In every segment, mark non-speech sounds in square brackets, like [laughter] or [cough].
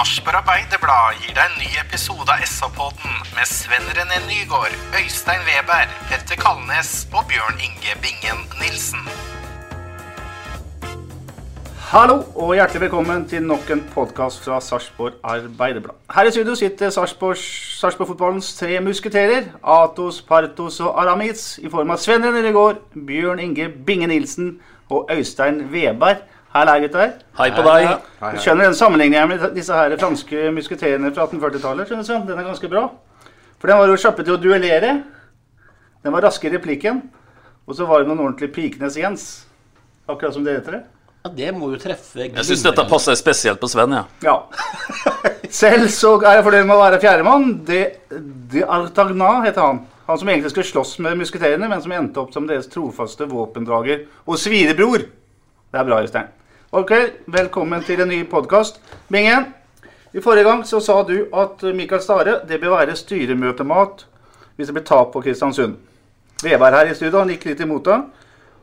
Sarpsborg Arbeiderblad gir deg en ny episode av SA-podden med Sven René Nygård, Øystein Weber, Petter Kalnes og Bjørn Inge Bingen Nilsen. Hallo og hjertelig velkommen til nok en podkast fra Sarpsborg Arbeiderblad. Her i studio sitter Sarpsborg-fotballens tre musketerer. Atos, Partos og Aramids, i form av Sven René Nygård, Bjørn Inge Binge Nilsen og Øystein Weber. Halla, gutter. Hei på deg. Du skjønner den sammenligningen med disse her franske musketerene fra 1840-tallet? skjønner du, Sven? Den er ganske bra. For den var jo kjappe til å duellere. Den var raske i replikken. Og så var det noen ordentlige Pikenes Jens. Akkurat som det heter det. Ja, det må jo treffe Jeg syns dette passer spesielt på Sven, ja. Ja. Selv så er jeg fornøyd med å være fjerdemann. De, de Artagnan heter han. Han som egentlig skulle slåss med musketerene, men som endte opp som deres trofaste våpendrager og svirebror. Det er bra, Øystein. Ok, velkommen til en ny podkast. Bingen, i forrige gang så sa du at Mikael Stare det bør være styremøtemat hvis det blir tap på Kristiansund. Veberg her i studio, han gikk litt imot det.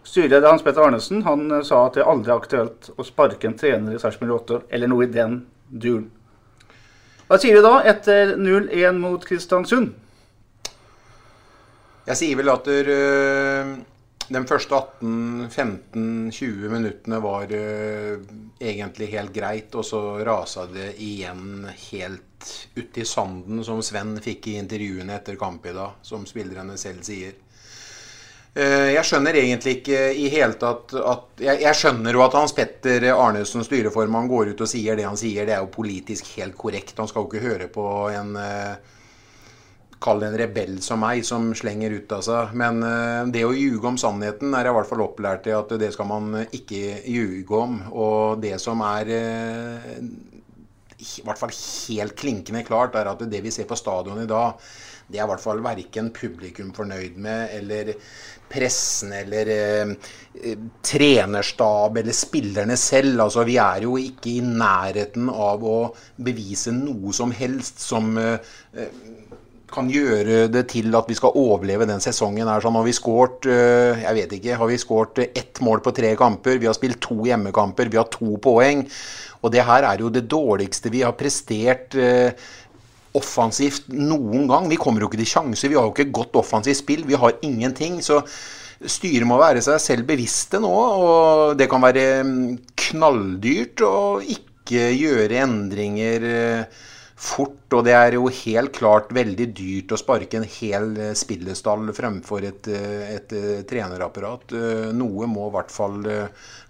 Styreleder Hans Petter Arnesen han eh, sa at det aldri er aktuelt å sparke en trener i Sarpsborg 8, eller noe i den duren. Hva sier du da etter 0-1 mot Kristiansund? Jeg sier vel at du, øh, de første 18-15-20 minuttene var uh, egentlig helt greit, og så rasa det igjen helt uti sanden, som Sven fikk i intervjuene etter kamp i dag, som spillerne selv sier. Uh, Jeg skjønner egentlig ikke i hele tatt at Jeg, jeg skjønner jo at Hans Petter Arnesen, styreformann, går ut og sier det han sier. Det er jo politisk helt korrekt. Han skal jo ikke høre på en eh, Kall det en rebell som meg, som slenger ut av seg. Men eh, det å ljuge om sannheten er jeg i hvert fall opplært til at det skal man ikke ljuge om. Og det som er eh, i hvert fall helt klinkende klart, er at det vi ser på stadion i dag, det er i hvert fall verken publikum fornøyd med, eller pressen, eller eh, eh, trenerstab, eller spillerne selv. Altså, vi er jo ikke i nærheten av å bevise noe som helst som eh, eh, kan gjøre det til at vi skal overleve den sesongen. her. Sånn, har vi skåret eh, jeg vet ikke, har vi skåret ett mål på tre kamper. Vi har spilt to hjemmekamper. Vi har to poeng. Og det her er jo det dårligste vi har prestert eh, offensivt noen gang. Vi kommer jo ikke til sjanser. Vi har jo ikke godt offensivt spill. Vi har ingenting. Så styret må være seg selv bevisste nå. Og det kan være mm, knalldyrt å ikke gjøre endringer eh, fort. Og det er jo helt klart veldig dyrt å sparke en hel eh, spillestall fremfor et, eh, et, eh, trenerapparat. Noe må i hvert fall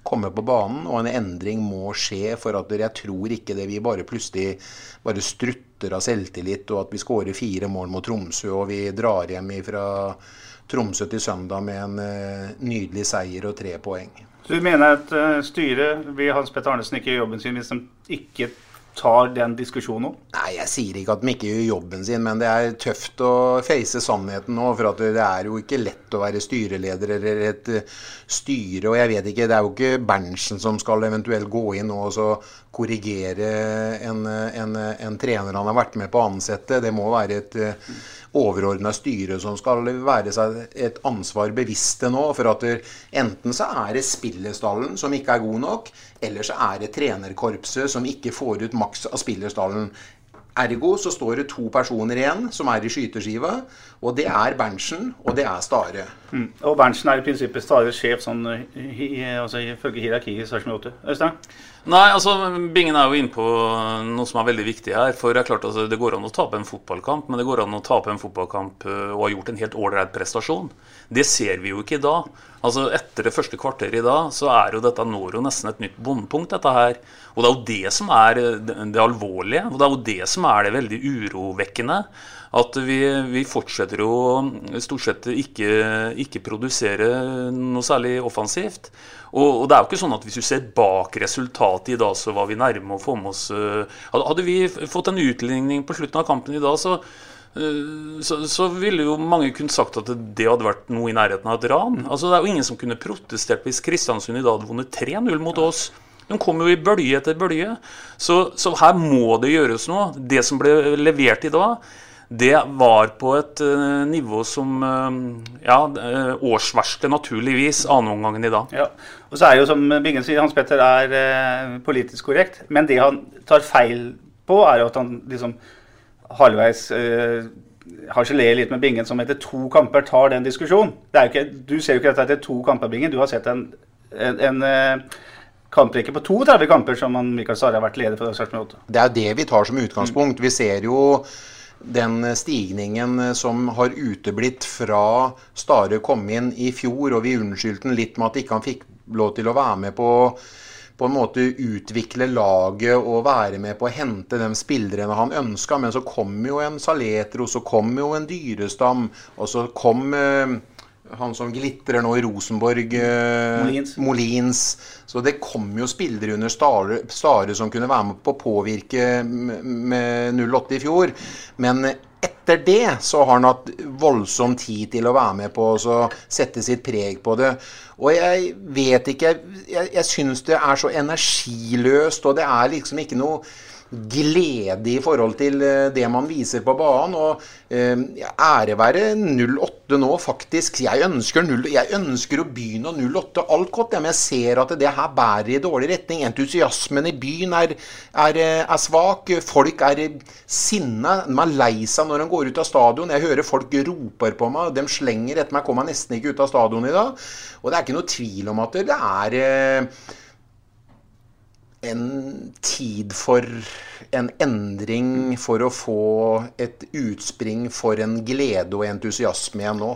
komme på banen, og en endring må skje. For at jeg tror ikke det vi bare plutselig bare strutter av selvtillit, og at vi skårer fire mål mot Tromsø, og vi drar hjem fra Tromsø til søndag med en nydelig seier og tre poeng. Så du mener at styret ved Hans Petter Arnesen ikke gjør jobben sin hvis de ikke tar den diskusjonen nå? Nei, jeg sier ikke at de ikke gjør jobben sin, men det er tøft å face sannheten nå. For det er jo ikke lett å være styreleder eller et eh, styre. Og jeg vet ikke, det er jo ikke Berntsen som skal eventuelt gå inn nå og korrigere en, en, en trener han har vært med på å ansette. Det må være et overordna styre som skal være seg et ansvar bevisste nå. For at enten så er det spillerstallen som ikke er god nok, eller så er det trenerkorpset som ikke får ut maks av spillerstallen. Ergo så står det to personer igjen som er i skyteskiva. Og det er Berntsen, og det er Stare. Mm. Og Berntsen er i prinsippet Stares sjef sånn, i, altså, ifølge hierarkiet i Sarpsborg 8. Øystein? Nei, altså Bingen er jo inne på noe som er veldig viktig her. For Det er klart altså, det går an å tape en fotballkamp, men det går an å tape en fotballkamp øh, og ha gjort en helt ålreit prestasjon. Det ser vi jo ikke i dag. Altså Etter det første kvarteret i dag så er jo dette når jo nesten et nytt bondepunkt. dette her. Og det er jo det som er det, det alvorlige, og det er jo det som er det veldig urovekkende. At vi, vi fortsetter å stort sett ikke, ikke produsere noe særlig offensivt. Og, og, det er jo ikke sånn at hvis du ser bak resultatet i dag, så var vi nærme å få med oss uh, Hadde vi fått en utligning på slutten av kampen i dag, så så, så, ville jo mange kunne sagt at det hadde vært noe i nærheten av et ran. Altså Det er jo ingen som kunne protestert hvis Kristiansund i dag hadde vunnet 3-0 mot oss. De kom jo i bølge etter bølge. Så, så, her må det gjøres noe. Det som ble levert i dag, det var på et uh, nivå som uh, ja, uh, årsverste, naturligvis, annenomgangen i dag. Ja. Og så er jo, som Bingen sier, Hans Petter er politisk korrekt. Men det han tar feil på, er jo at han liksom halvveis harselerer litt med Bingen, som etter to kamper tar den diskusjonen. Ikke, du ser jo ikke dette etter to kamper, Bingen. Du har sett en, en, en kamprekke på 32 kamper som Mikael Sare har vært leder for. Det er det vi tar som utgangspunkt. Vi ser jo den stigningen som har uteblitt fra Stare kom inn i fjor, og vi unnskyldte han litt med at ikke han fikk lov til å være med på på en måte utvikle laget og være med på å hente de spillerne han ønska. Men så kom jo en Saletro, så kom jo en Dyrestam, og så kom eh, han som glitrer nå i Rosenborg, eh, Molins. Molins. Så det kom jo spillere under Stare, Stare som kunne være med på å påvirke med 08 i fjor. Men etter det så har han hatt voldsom tid til å være med på å sette sitt preg på det. Og jeg vet ikke Jeg, jeg syns det er så energiløst, og det er liksom ikke noe glede i forhold til eh, det man viser på banen. Og eh, ære være 08 nå, faktisk. Jeg ønsker, 0, jeg ønsker å begynne 08 alt godt, men jeg ser at det her bærer i dårlig retning. Entusiasmen i byen er, er, eh, er svak. Folk er sinna. De er lei seg når de går ut av stadion. Jeg hører folk roper på meg. De slenger etter meg. Kommer nesten ikke ut av stadion i dag. Og det er ikke noe tvil om at det er en tid for en endring for å få et utspring for en glede og entusiasme igjen nå?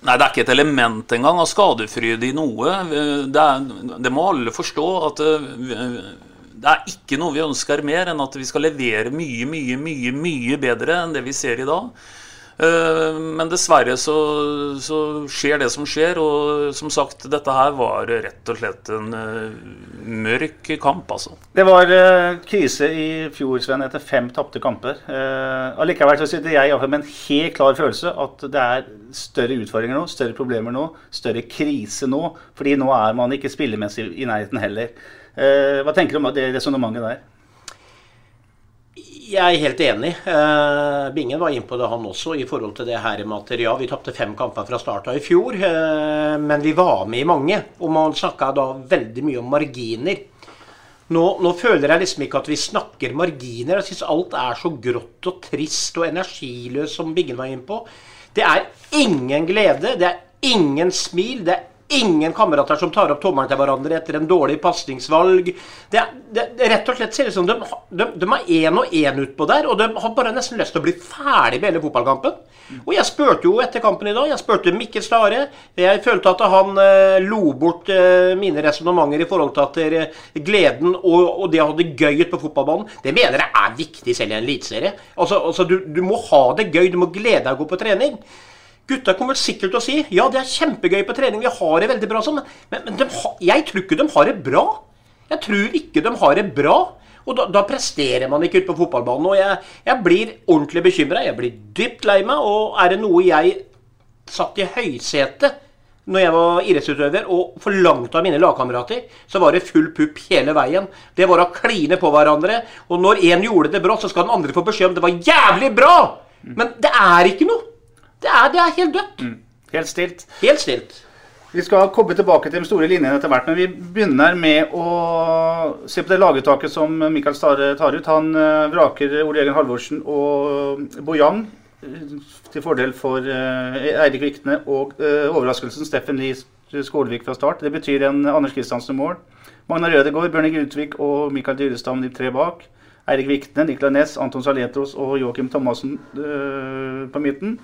Nei, det er ikke et element engang av skadefryd i noe. Det, er, det, må alle forstå at det er ikke noe vi ønsker mer enn at vi skal levere mye, mye, mye, mye bedre enn det vi ser i dag. Eh, men dessverre så, så, skjer det som skjer. Og som sagt, dette her var rett og slett en uh, mørk kamp, altså. Det var uh, krise i fjor, Sven, etter fem tapte kamper. Allikevel så sitter jeg med en helt klar følelse at det er større utfordringer nå, større problemer nå, større krise nå. Fordi nå er man ikke spillemessig i nærheten heller. Hva tenker du om det resonnementet der? Jeg er helt enig. Uh, Bingen var inne på det, han også, i forhold til det her med at ja, vi tapte fem kamper fra start i fjor. Uh, men vi var med i mange. Og man snakka da veldig mye om marginer. Nå, nå, føler jeg liksom ikke at vi snakker marginer. Jeg syns alt er så grått og trist og energiløst, som Bingen var inne på. Det er ingen glede, det er ingen smil, det er ingen kamerater som tar opp tommelen til hverandre etter en dårlig pasningsvalg. Det, det, det, rett og slett ser ut som de, de, de er én og én utpå der, og de har bare nesten lyst til å bli ferdig med hele fotballkampen. Og jeg spurte jo etter kampen i dag, jeg spurte Mikkel Stare. Jeg følte at han eh, lo bort eh, mine resonnementer i forhold til at eh, gleden og, og, det å ha det gøy ute på fotballbanen, det mener jeg er viktig selv i en eliteserie. Altså, altså du, du må ha det gøy, du må glede deg å gå på trening. Gutta kommer sikkert til å si ja, det er kjempegøy på trening, vi har det veldig bra sånn, men, men de, jeg tror ikke de har det bra. Jeg tror ikke de har det bra. Og da, da presterer man ikke ute på fotballbanen. Og jeg, jeg blir ordentlig bekymra. Jeg blir dypt lei meg. Og er det noe jeg satt i høysetet når jeg var idrettsutøver og forlangte av mine lagkamerater, så var det full pupp hele veien. Det var å kline på hverandre. Og når én gjorde det bra, så skal den andre få beskjed om det var jævlig bra! Men det er ikke noe. Det er, det er helt dødt. Mm. Helt stilt. Helt stilt. Vi skal komme tilbake til de store linjene etter hvert, men vi begynner med å se på det laguttaket som Mikael Stare tar ut. Han eh, vraker Ole Jørgen Halvorsen og Bojang eh, til fordel for eh, Eirik Vikne og eh, overraskelsen Steffen Lie Skålevik fra start. Det betyr en Anders Kristiansen mål. Magna Rødegård, Bjørne Grutvik og Mikael Dyrestam de tre bak. Eirik Vikne, Niklas Næss, Anton Saletros og Joakim Thomassen eh, på midten.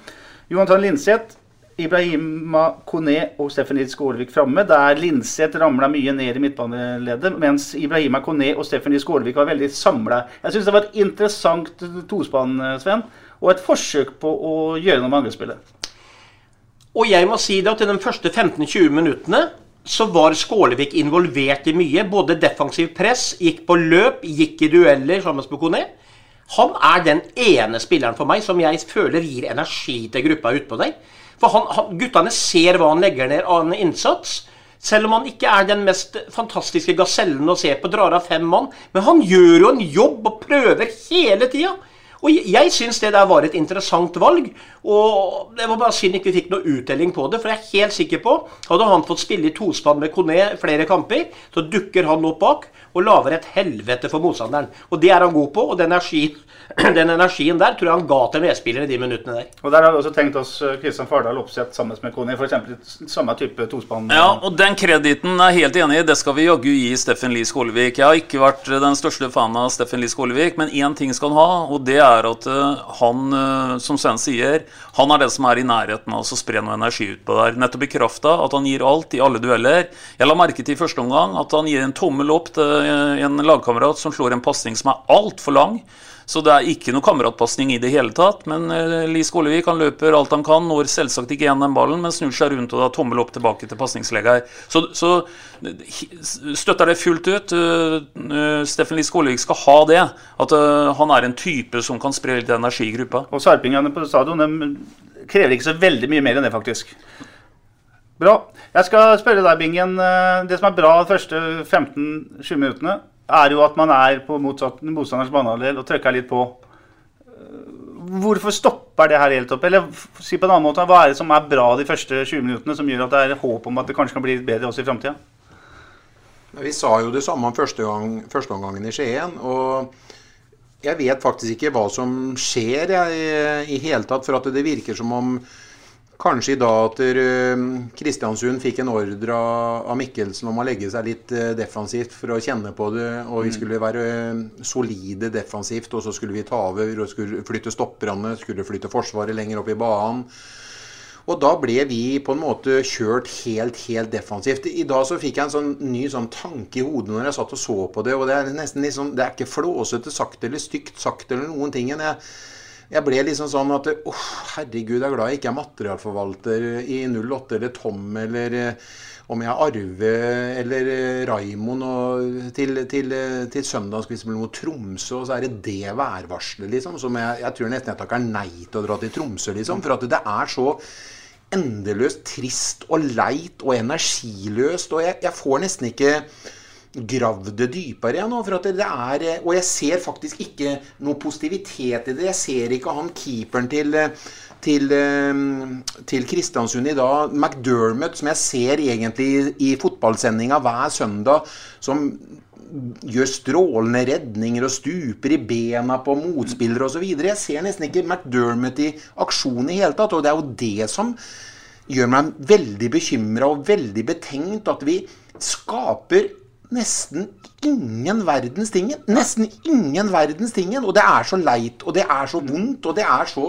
Jonathan Linseth, Ibrahima Kone og Steffen Lied Skålevik framme. Der Linseth ramla mye ned i midtbaneleddet, mens Ibrahima Kone og Steffen Lied Skålevik var veldig samla. Jeg syns det var et interessant tospann, Sven, og et forsøk på å gjøre noe med angrepsspillet. Og jeg må si det at i de første 15-20 minuttene så var Skålevik involvert i mye. Både defensiv press, gikk på løp, gikk i dueller sammen med Kone. Han er den ene spilleren for meg som jeg føler gir energi til gruppa utpå der. For han, han, guttene ser hva han legger ned av en innsats. Selv om han ikke er den mest fantastiske gasellen å se på, drar av fem mann. Men han gjør jo en jobb og prøver hele tida. Og jeg, jeg syns det der var et interessant valg. Og det var bare synd ikke vi fikk noe uttelling på det. For jeg er helt sikker på hadde han fått spille i tospann med Kone flere kamper, så dukker han opp bak og lager et helvete for motstanderen. Og det er han god på. Og den energien, [clears throat] den energien der tror jeg han ga til medspillere de minuttene der. Og der har vi også tenkt oss Kristian Fardal oppsett sammen med Kone, f.eks. samme type tospann. Ja, og den krediten er jeg helt enig i. Det skal vi jaggu gi Steffen Lie Skålevik. Jeg har ikke vært den største fan av Steffen Lie Skålevik, men én ting skal han ha, og det er at han, som Sven sier, han er den som er i nærheten av å spre noe energi ut på der. Nettopp i kraft av at han gir alt i alle dueller. Jeg la merke til i første omgang at han gir en tommel opp til en lagkamerat som slår en pasning som er altfor lang. Så det er ikke noe kameratpasning i det hele tatt. Men uh, Lie Skålevik han løper alt han kan, når selvsagt ikke igjen den ballen, men snur seg rundt og da tommel opp tilbake til pasningslegger. Så, så støtter det fullt ut. Uh, Steffen Li Skålevik skal ha det. At han er en type som kan spre litt energi i gruppa. Og sarpingene på stadion krever ikke så veldig mye mer enn det, faktisk. Bra. Jeg skal spørre deg, Bingen. Det som er bra de første 15-20 minuttene, er jo at man er på motsatt motstanders banehalvdel og trykker litt på. Hvorfor stopper det her helt opp? Eller si på en annen måte, hva er det som er bra de første 20 minuttene, som gjør at det er håp om at det kanskje kan bli litt bedre også i framtida? Vi sa jo det samme første, gang, i Skien. og jeg vet faktisk ikke hva som skjer jeg, i hele tatt. For at det virker som om Kanskje i dag at Kristiansund fikk en ordre av Mikkelsen om å legge seg litt defensivt for å kjenne på det. Og vi skulle være solide defensivt, og så skulle vi ta over og skulle flytte stopperne. Skulle flytte Forsvaret lenger opp i banen. Og da ble vi på en måte kjørt helt, helt defensivt. I dag så fikk jeg en sånn ny sånn tanke i hodet når jeg satt og så på det. Og det er nesten liksom, det er ikke flåsete sagt eller stygt sagt eller noen ting. Jeg, jeg ble liksom sånn at oh, herregud, jeg er glad jeg ikke er materialforvalter i 08 eller Tom eller om jeg er Arve eller Raimond til, til, til søndag skal vi spille mot Tromsø, og så er det det værvarselet, liksom. Som jeg, jeg tror nesten jeg takker nei til å dra til Tromsø, liksom. For at det er så endeløst trist og leit og energiløst. Og jeg, jeg får nesten ikke gravd det dypere igjen nå. For at det er, og jeg ser faktisk ikke noe positivitet i det. Jeg ser ikke han keeperen til, til, til Kristiansund i dag, McDermott, som jeg ser egentlig i fotballsendinga hver søndag, som gjør strålende redninger og stuper i bena på motspillere osv. Jeg ser nesten ikke McDermott i aksjon i hele tatt. Og det er jo det som gjør meg veldig bekymra og veldig betenkt. At vi skaper nesten ingen verdens tingen. Nesten ingen verdens tingen. Og det er så leit, og det er så vondt, og det er så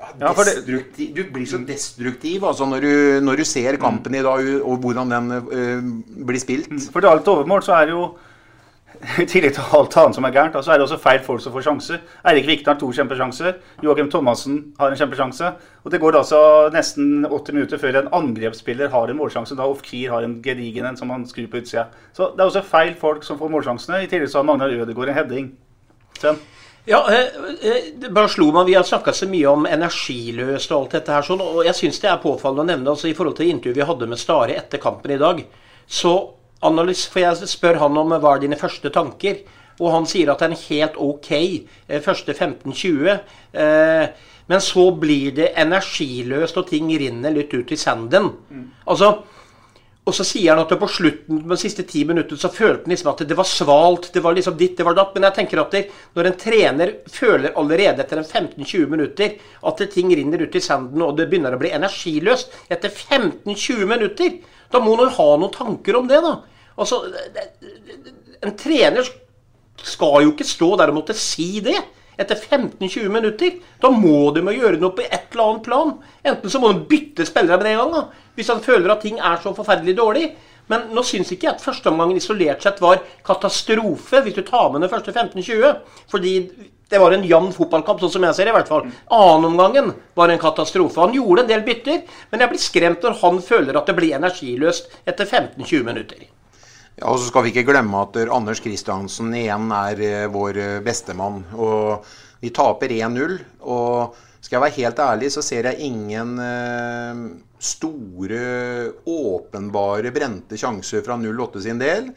ja, destruktiv. Du blir så destruktiv altså, når, du, når du ser kampen i dag, og hvordan den uh, blir spilt. For til alt overmål så er det jo [laughs] i tillegg til alt annet som er gærent, så er det også feil folk som får sjanser. Eirik Vikne har to kjempesjanser. Joakim Thomassen har en kjempesjanse. Og det går altså nesten 80 minutter før en angrepsspiller har en målsjanse. Da Ofkir har en gedigen en som han skrur på utsida. Så det er også feil folk som får målsjansene. I tillegg så har Magnar Ødegaard en heading. Sen. Ja, det bare slo meg. Vi har snakka så mye om energiløst og alt dette her. sånn, og jeg syns det er påfallende å nevne altså I forhold til intervjuet vi hadde med Stare etter kampen i dag, så for jeg spør han om hva er dine første tanker. Og han sier at det er en helt ok første 15-20. Men så blir det energiløst, og ting rinner litt ut i sanden. Mm. Altså, og så sier han at på slutten de siste ti minuttene så følte han liksom at det var svalt. Det var liksom ditt, det var datt. Men jeg tenker at det, når en trener føler allerede etter en 15-20 minutter at det ting rinner ut i sanden og det begynner å bli energiløst etter 15-20 minutter, da må han jo ha noen tanker om det, da. Altså, en trener skal jo ikke stå der og måtte si det etter 15-20 minutter. Da må de gjøre noe på et eller annet plan. Enten så må de bytte spillere med en gang, da, hvis han føler at ting er så forferdelig dårlig. Men nå syns ikke jeg at førsteomgangen isolert sett var katastrofe, hvis du tar med den første 15-20. Fordi det var en jevn fotballkamp, sånn som jeg ser det i hvert fall. Annenomgangen var en katastrofe. Han gjorde en del bytter, men jeg blir skremt når han føler at det blir energiløst etter 15-20 minutter. Ja, og så skal vi ikke glemme at Anders Kristiansen igjen er eh, vår eh, bestemann. Og vi taper 1-0. Og skal jeg være helt ærlig, så ser jeg ingen eh, store, åpenbare brente sjanser fra 08 sin del.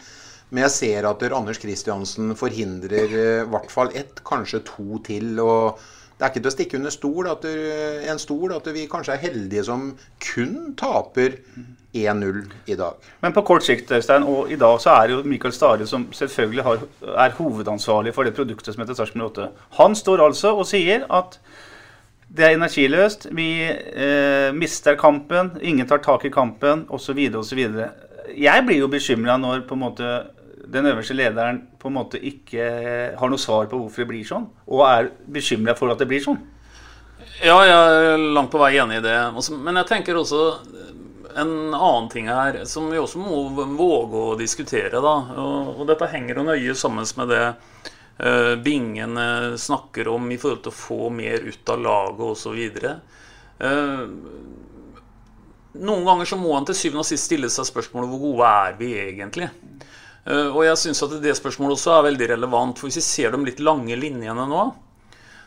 Men jeg ser at Anders Kristiansen forhindrer i hvert fall ett, kanskje to til. og det er ikke til å stikke under stol at en stol at vi kanskje er heldige som kun taper 1-0 i dag. Men på kort sikt Øystein, og i dag så er det jo Mikael Stare som selvfølgelig har, er hovedansvarlig for det produktet som heter Sarpsborg 8. Han står altså og sier at det er energiløst, vi eh, mister kampen, ingen tar tak i kampen osv. osv. Jeg blir jo bekymra når på en måte den øverste lederen på en måte ikke har noe svar på hvorfor det blir sånn, og er bekymra for at det blir sånn. Ja, jeg er langt på vei enig i det. Men jeg tenker også en annen ting her som vi også må våge å diskutere. Da. Og, dette henger jo nøye sammen med det Bingen uh, snakker om i forhold til å få mer ut av laget osv. Uh, noen ganger så må han til syvende og sist stille seg spørsmålet hvor gode er vi egentlig? Uh, og jeg syns at det spørsmålet også er veldig relevant. For hvis vi ser de litt lange linjene nå,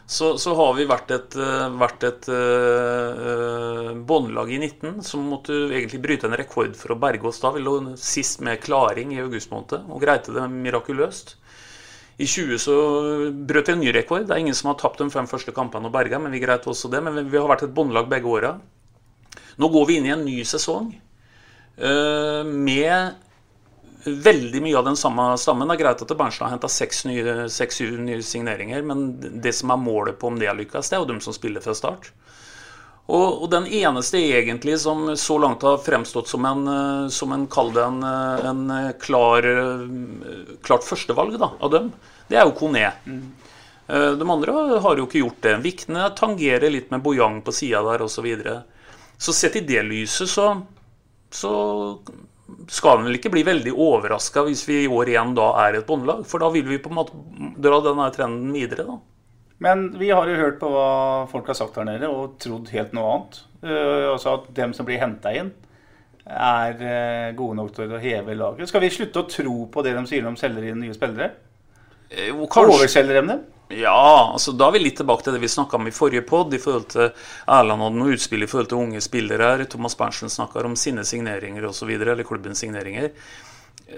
så, så, har vi vært et, eh, vært et uh, båndlag i 19 som måtte egentlig bryte en rekord for å berge oss da. Vi lå sist med klaring i august måned og greide det mirakuløst. I 20 så brøt vi en ny rekord. Det er ingen som har tapt de fem første kampene og berga, men vi greide også det. Men vi har vært et båndlag begge åra. Nå går vi inn i en ny sesong uh, med veldig mye av den samme stammen. Det er greit at Bernstad har henta seks-syv nye, signeringer, men det som er målet på om det har lykkes, det er jo dem som spiller fra start. Og, og, den eneste egentlig som så langt har fremstått som en, som en kall det en, en klar, klart førstevalg da, av dem, det er jo Kone. Mm. De andre har jo ikke gjort det. Vikne tangerer litt med Bojang på sida der osv. Så, videre. så sett i det lyset så, så skal vel ikke bli veldig overraska hvis vi i år igjen da er et båndlag. For da vil vi på en måte dra denne trenden videre, da. Men vi har jo hørt på hva folk har sagt her nede, og trodd helt noe annet. Uh, altså at dem som blir henta inn, er uh, gode nok til å heve laget. Skal vi slutte å tro på det de sier når de selger inn nye spillere? Eh, Overselger de dem? Ja, altså da er vi litt tilbake til det vi snakka om i forrige pod, i forhold til Erland hadde noe utspill i forhold til unge spillere her. Thomas Berntsen snakker om sine signeringer osv., eller klubbens signeringer.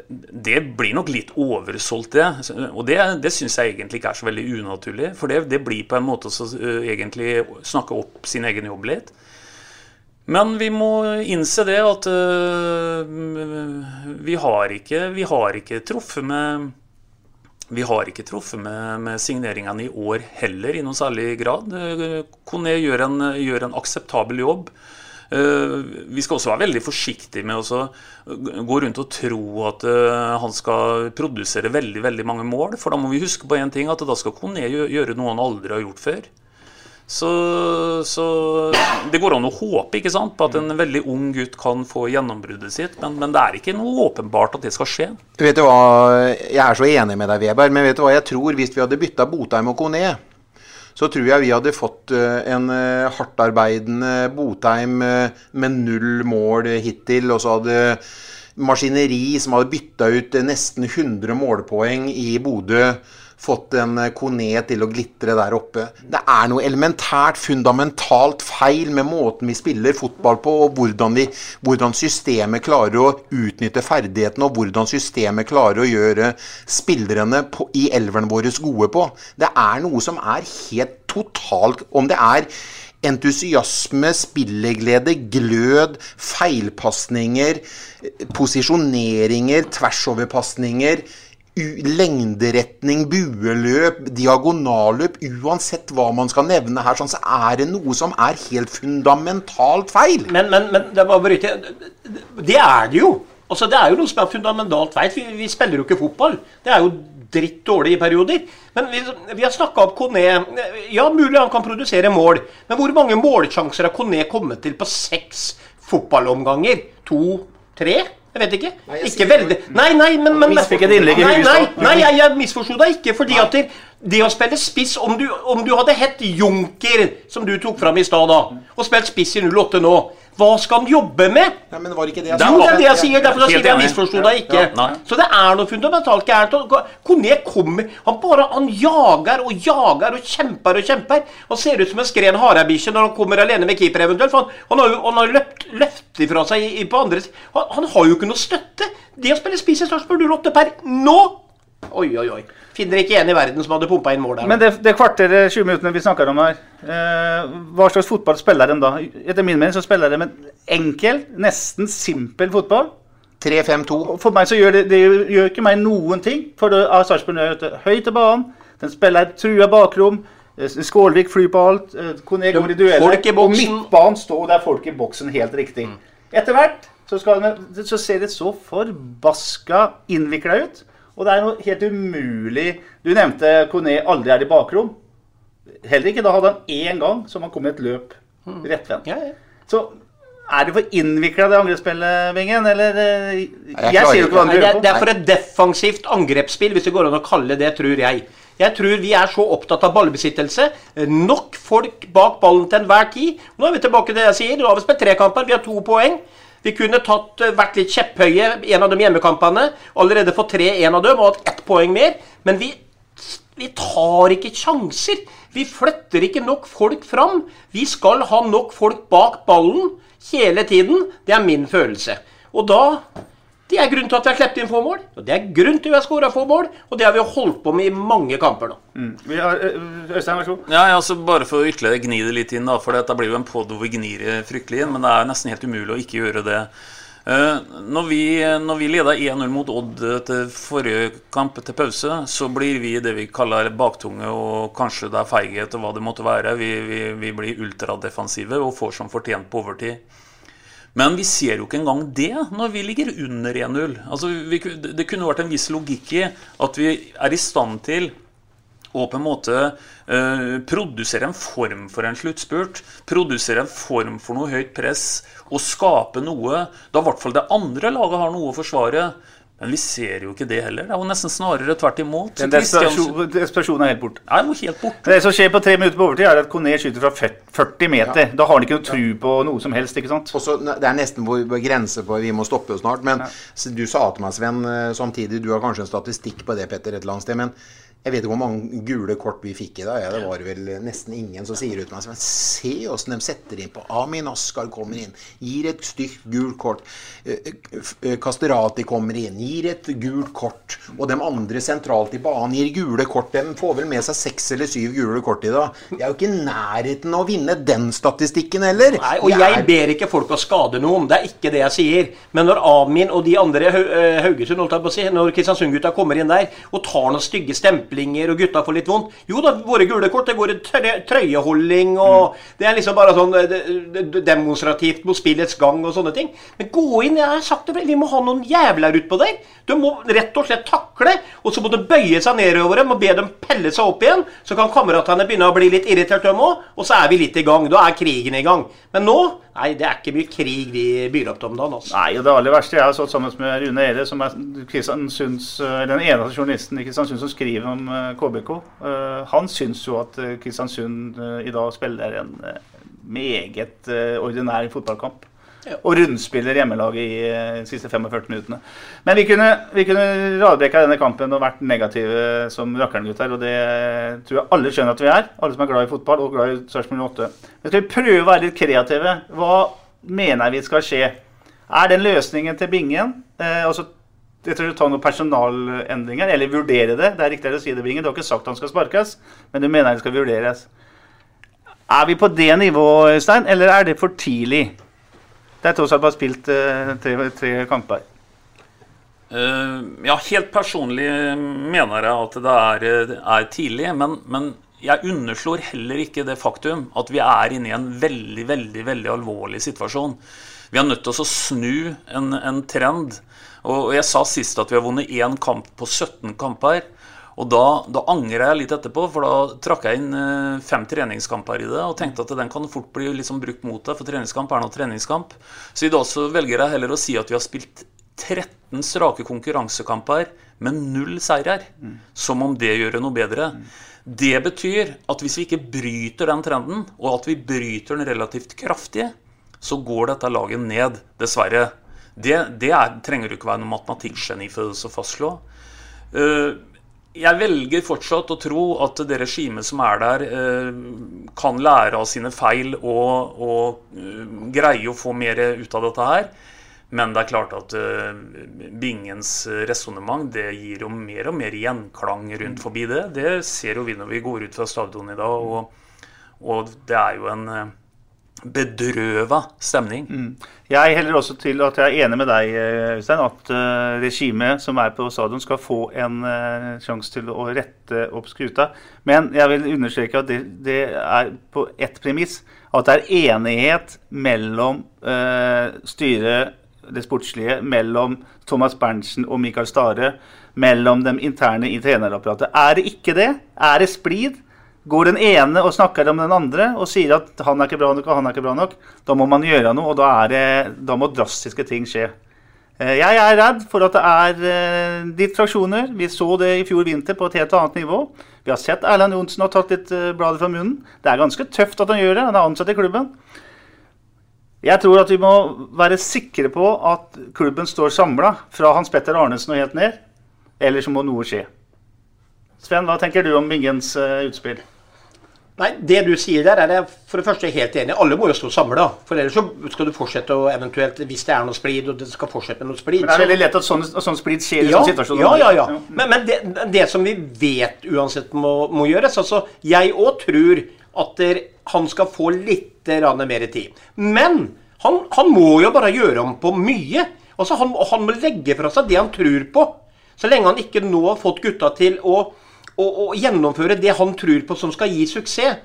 Det blir nok litt oversolgt, det. Og det, det syns jeg egentlig ikke er så veldig unaturlig. For det, det blir på en måte å uh, egentlig snakke opp sin egen jobb litt. Men vi må innse det at uh, vi, har ikke, vi har ikke truffet med vi har ikke truffet med, med, signeringene i år heller i noen særlig grad. Kone gjør en, gjør en akseptabel jobb. Eh, vi skal også være veldig forsiktige med å gå rundt og tro at eh, han skal produsere veldig veldig mange mål. For da må vi huske på én ting, at da skal Kone gjøre noe han aldri har gjort før. Så, så, det går an å håpe ikke sant, på at en veldig ung gutt kan få gjennombruddet sitt, men, men, det er ikke noe åpenbart at det skal skje. Vet du hva, Jeg er så enig med deg, Weber, men vet du hva jeg tror hvis vi hadde bytta Botheim og Kone? Så tror jeg vi hadde fått eh, en eh, hardtarbeidende Botheim eh, med null mål hittil, og så hadde maskineri som hadde bytta ut nesten 100 målpoeng i Bodø fått en eh, Kone til å glitre der oppe. Det er noe elementært, fundamentalt feil med måten vi spiller fotball på, og hvordan, vi, hvordan systemet klarer å utnytte ferdighetene, og hvordan systemet klarer å gjøre spillerne på, i elveren våre gode på. Det er noe som er helt totalt Om det er Entusiasme, spilleglede, glød, feilpasninger, posisjoneringer, tversoverpasninger, lengderetning, bueløp, diagonalløp Uansett hva man skal nevne her, sånn, så er det noe som er helt fundamentalt feil. Men, men, men det, ikke, det er det jo. Altså, det er jo noe som er fundamentalt feil. Vi, vi spiller jo ikke fotball. Det er jo dritt dårlig i perioder. Men vi, vi har snakka opp Kone. Ja, mulig han kan produsere mål. Men hvor mange målsjanser har Kone kommet til på seks fotballomganger? To? Tre? Jeg vet ikke. ikke veldig Nei, nei, men, men Misfikk et innlegg i Nei, nei, nei, jeg, jeg misforsto deg ikke. Fordi at det, det å spille spiss Om du, om du hadde hett Junker, som du tok fram i stad, og spilt spiss i 08 nå, hva skal han jobbe med? Ja, men var det ikke det Jo, det er det jeg sier. Derfor jeg sier jeg misforsto deg ikke. Ja, ja, Så det er noe fundamentalt gærent. Kone kommer Han bare han jager og jager og kjemper og kjemper. Han ser ut som en skren harebikkje når han kommer alene med keeper eventuelt. For han, han har jo han har løpt, løpt ifra seg i, i på andre han, han har jo ikke noe støtte. Det å spille spiss i Sarpsborg 08 per nå Oi, oi, oi. Finner ikke en i verden som hadde pumpa inn mål der. Men det, det kvarteret, 20 minuttene vi snakker om her, eh, hva slags fotball spiller de da? Etter min mening så spiller de en enkel, nesten simpel fotball. 3-5-2. For meg så gjør det, det gjør, ikke meg noen ting. For det er Sarpsborg er høyt til banen. Den spiller trua bakrom. eh, Skålvik flyr på alt. eh, Kone går i dueller. folk Og midtbanen står der folk i boksen helt riktig. Etter hvert så, skal den, så ser det så forbaska innvikla ut. Og det er noe helt umulig Du nevnte Kone aldri er i bakrom. Heller ikke da hadde han én gang som han kom i et løp rettvendt. Ja, ja. Så er det for innvikla det angrepsspillet, Vingen? Eller Jeg, Jeg, klarer ser jo ikke hva du Nei, det, gjør er- det er for et defensivt angrepsspill, hvis det går an å kalle det, tror jeg. Jeg tror vi er så opptatt av ballbesittelse. Nok folk bak ballen til enhver tid. Nå er vi tilbake til det jeg sier. Nå har vi spilt tre kamper, vi har to poeng. Vi kunne tatt, eh, vært litt kjepphøye en av de hjemmekampene. Allerede fått tre en av dem og hatt ett poeng mer. Men vi, vi tar ikke sjanser. Vi flytter ikke nok folk fram. Vi skal ha nok folk bak ballen hele tiden. Det er min følelse. Og da Det er grunnen til at vi har sluppet inn få mål. Og det er grunnen til at vi har skåra få mål. Og det har vi holdt på med i mange kamper nå. Vi har, eh, Øystein, vær så god. Ja, ja, altså Bare for å ytterligere gni det litt inn, da, for dette blir jo en pod hvor vi gnir fryktelig inn, men det er nesten helt umulig å ikke gjøre det. Eh, når vi, når vi leda 1-0 mot Odd etter til forrige kamp til pause, så blir vi det vi kaller baktunge, og kanskje det er feighet og hva det måtte være. Vi, vi, vi blir ultradefensive og får som fortjent på overtid. Men vi ser jo ikke engang det når vi ligger under 1-0. Altså, det kunne vært en viss logikk i at vi er i stand til å på en måte eh, produsere en form for en sluttspurt. Produsere en form for noe høyt press og skape noe da i hvert fall det andre laget har noe å forsvare. Men vi ser jo ikke det heller. Det er jo nesten snarere tvert imot. Den desperasjon- desperasjonen er helt borte. er jo helt borte. Det som skjer på tre minutter på overtid, er at Kone skyter fra 40 meter. Da har han ikke noe tru på noe som helst. ikke sant? Også, det er nesten på på grense på vi må stoppe snart. Men ja. du sa til meg, Sven, eh, samtidig Du har kanskje en statistikk på det, Petter, et eller annet sted. Men jeg vet ikke hvor mange gule kort vi fikk i dag. Ja, det var vel nesten ingen som sier uten meg Men Se åssen de setter inn på Amin Askar kommer inn, gir et stygt gult kort. Eh, eh, Kasterati kommer inn, gir et gult kort. Og de andre sentralt i banen gir gule kort. De får vel med seg seks eller syv gule kort i dag. De er jo ikke i nærheten av å vinne den statistikken heller. Nei, og jeg er- ber ikke folk å skade noen. Det er ikke det jeg sier. Men når Amin og de andre eh, Haugesund, når Kristiansund-gutta kommer inn der og tar noen stygge stemplinger og gutta får litt vondt Jo da, våre gule kort, det går i trøyeholding og Det er liksom bare sånn det- det- demonstrativt mot spillets gang og sånne ting. Men gå inn, jeg har sagt det vi må ha noen jævler utpå deg. Du må rett og slett takle, og så må du bøye seg nedover dem og be dem pelle seg opp igjen. Så kan kameratene begynne å bli litt irritert, dem òg, og så er vi litt i gang. Da er krigen i gang. Men nå Nei, det er ikke mye krig vi byr opp til om dagen. Altså. Nei, og det aller verste Jeg har stått sammen med Rune Ere, som er eh, den eneste journalisten i Kristiansund som skriver om eh, KBK. Eh, Han syns jo at eh, Kristiansund eh, i dag spiller en eh, meget eh, ordinær fotballkamp. Og rundspiller hjemmelaget i eh, de siste 45 minuttene. Men vi kunne, vi kunne radbrekka denne kampen og vært negative som rakkerngutter. Og det tror jeg alle skjønner at vi er. Alle som er glad i fotball og glad i Sarpsborg 8. Men skal vi prøve å være litt kreative? Hva mener vi skal skje? Er den løsningen til Bingen eh, altså, jeg tror du tar noen personalendringer, eller vurdere det. Det er riktigere å si det, Bingen. Du har ikke sagt han skal sparkes, men du mener det skal vurderes. Er vi på det nivået, Øystein, eller er det for tidlig? Det er tross alt bare spilt eh, tre, tre kamper. Eh, ja, helt personlig mener jeg at det er, er tidlig. Men, men jeg underslår heller ikke det faktum at vi er inne i en veldig, veldig, veldig alvorlig situasjon. Vi er nødt til å snu en, en trend. Og jeg sa sist at vi har vunnet én kamp på 17 kamper. Og da, da, angrer jeg litt etterpå, for da trakk jeg inn eh, fem treningskamper i det og tenkte at den kan fort bli liksom brukt mot deg, for treningskamp er noe treningskamp. Så i dag så velger jeg heller å si at vi har spilt 13 strake konkurransekamper med null seirer. Mm. Som om det gjør det noe bedre. Mm. Det betyr at hvis vi ikke bryter den trenden, og at vi bryter den relativt kraftig, så går dette laget ned, dessverre. Det, det er, trenger du ikke være noe matematikkgeni for å fastslå. Uh, jeg velger fortsatt å tro at det regimet som er der, eh, kan lære av sine feil og, og eh, greie å få mer ut av dette her. Men det er klart at uh, Bingens resonnement gir jo mer og mer gjenklang rundt forbi det. Det ser jo vi når vi går ut fra stadion i dag. Og, og det er jo en bedrøva stemning. Mm. Jeg heller også til at jeg er enig med deg, Øystein, at uh, regimet som er på stadion, skal få en uh, sjanse til å rette opp skruta. Men jeg vil understreke at det, det er på ett premiss. At det er enighet mellom uh, styret, det sportslige, mellom Thomas Berntsen og Mikael Stare, mellom dem interne i trenerapparatet. Er det ikke det? Er det splid? Går den ene og snakker om den andre og sier at han er ikke bra nok og han er ikke bra nok, da må man gjøre noe, og da, det, da må drastiske ting skje. Eh, jeg er redd for at det er ditt fraksjoner. Vi så det i fjor vinter på et helt annet nivå. Vi har sett Erland Johnsen har tatt litt eh, bladet fra munnen. Det er ganske tøft at han gjør det. Han er ansatt i klubben. Jeg tror at vi må være sikre på at klubben står samla, fra Hans Petter Arnesen og helt ned. Eller så må noe skje. Sven, hva tenker du om Bingens utspill? Nei, Det du sier der, er jeg for det første helt enig. Alle må jo stå samla. For ellers så skal du fortsette å eventuelt, hvis det er noe splid, og det skal fortsette med noe splid Men det er veldig lett at sånn, sånn splid skjer i ja, sånne situasjoner. Ja, ja, ja. Men, men det, det, som vi vet uansett må, må gjøres altså Jeg òg tror at der, han skal få litt mer tid. Men han, han, må jo bare gjøre om på mye. Altså han, han må legge fra seg det han tror på. Så lenge han ikke nå har fått gutta til å å, gjennomføre det han tror på som skal gi suksess.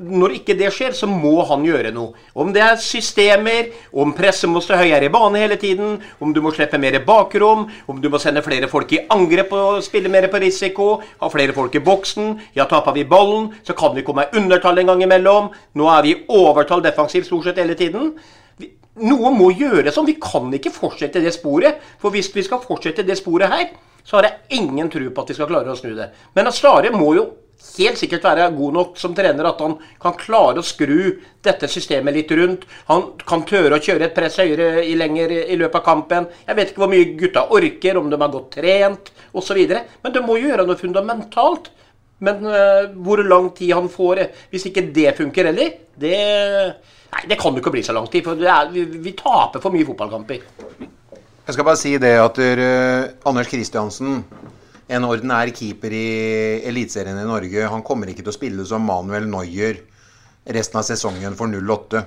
Når ikke det skjer, så må han gjøre noe. Om det er systemer, om presset må stå høyere i bane hele tiden, om du må slippe mer bakrom, om du må sende flere folk i angrep og spille mer på risiko, ha flere folk i boksen. Ja, taper vi ballen, så kan vi komme i undertall en gang imellom. Nå er vi i overtall defensivt stort sett hele tiden. Noe må gjøres sånn. Vi kan ikke fortsette det sporet. For hvis vi skal fortsette det sporet her, så har jeg ingen tro på at de skal klare å snu det. Men at Stare må jo helt sikkert være god nok som trener at han kan klare å skru dette systemet litt rundt. Han kan tørre å kjøre et press høyere i lenger i løpet av kampen. Jeg vet ikke hvor mye gutta orker, om de har godt trent osv. Men det må jo gjøre noe fundamentalt. Men uh, hvor lang tid han får, hvis ikke det funker heller, det, nei, det kan jo ikke bli så lang tid. For er, vi, vi taper for mye fotballkamper. Jeg skal bare si det at uh, Anders Kristiansen, en ordinær keeper i Eliteserien i Norge, han kommer ikke til å spille som Manuel Neuer resten av sesongen for 08.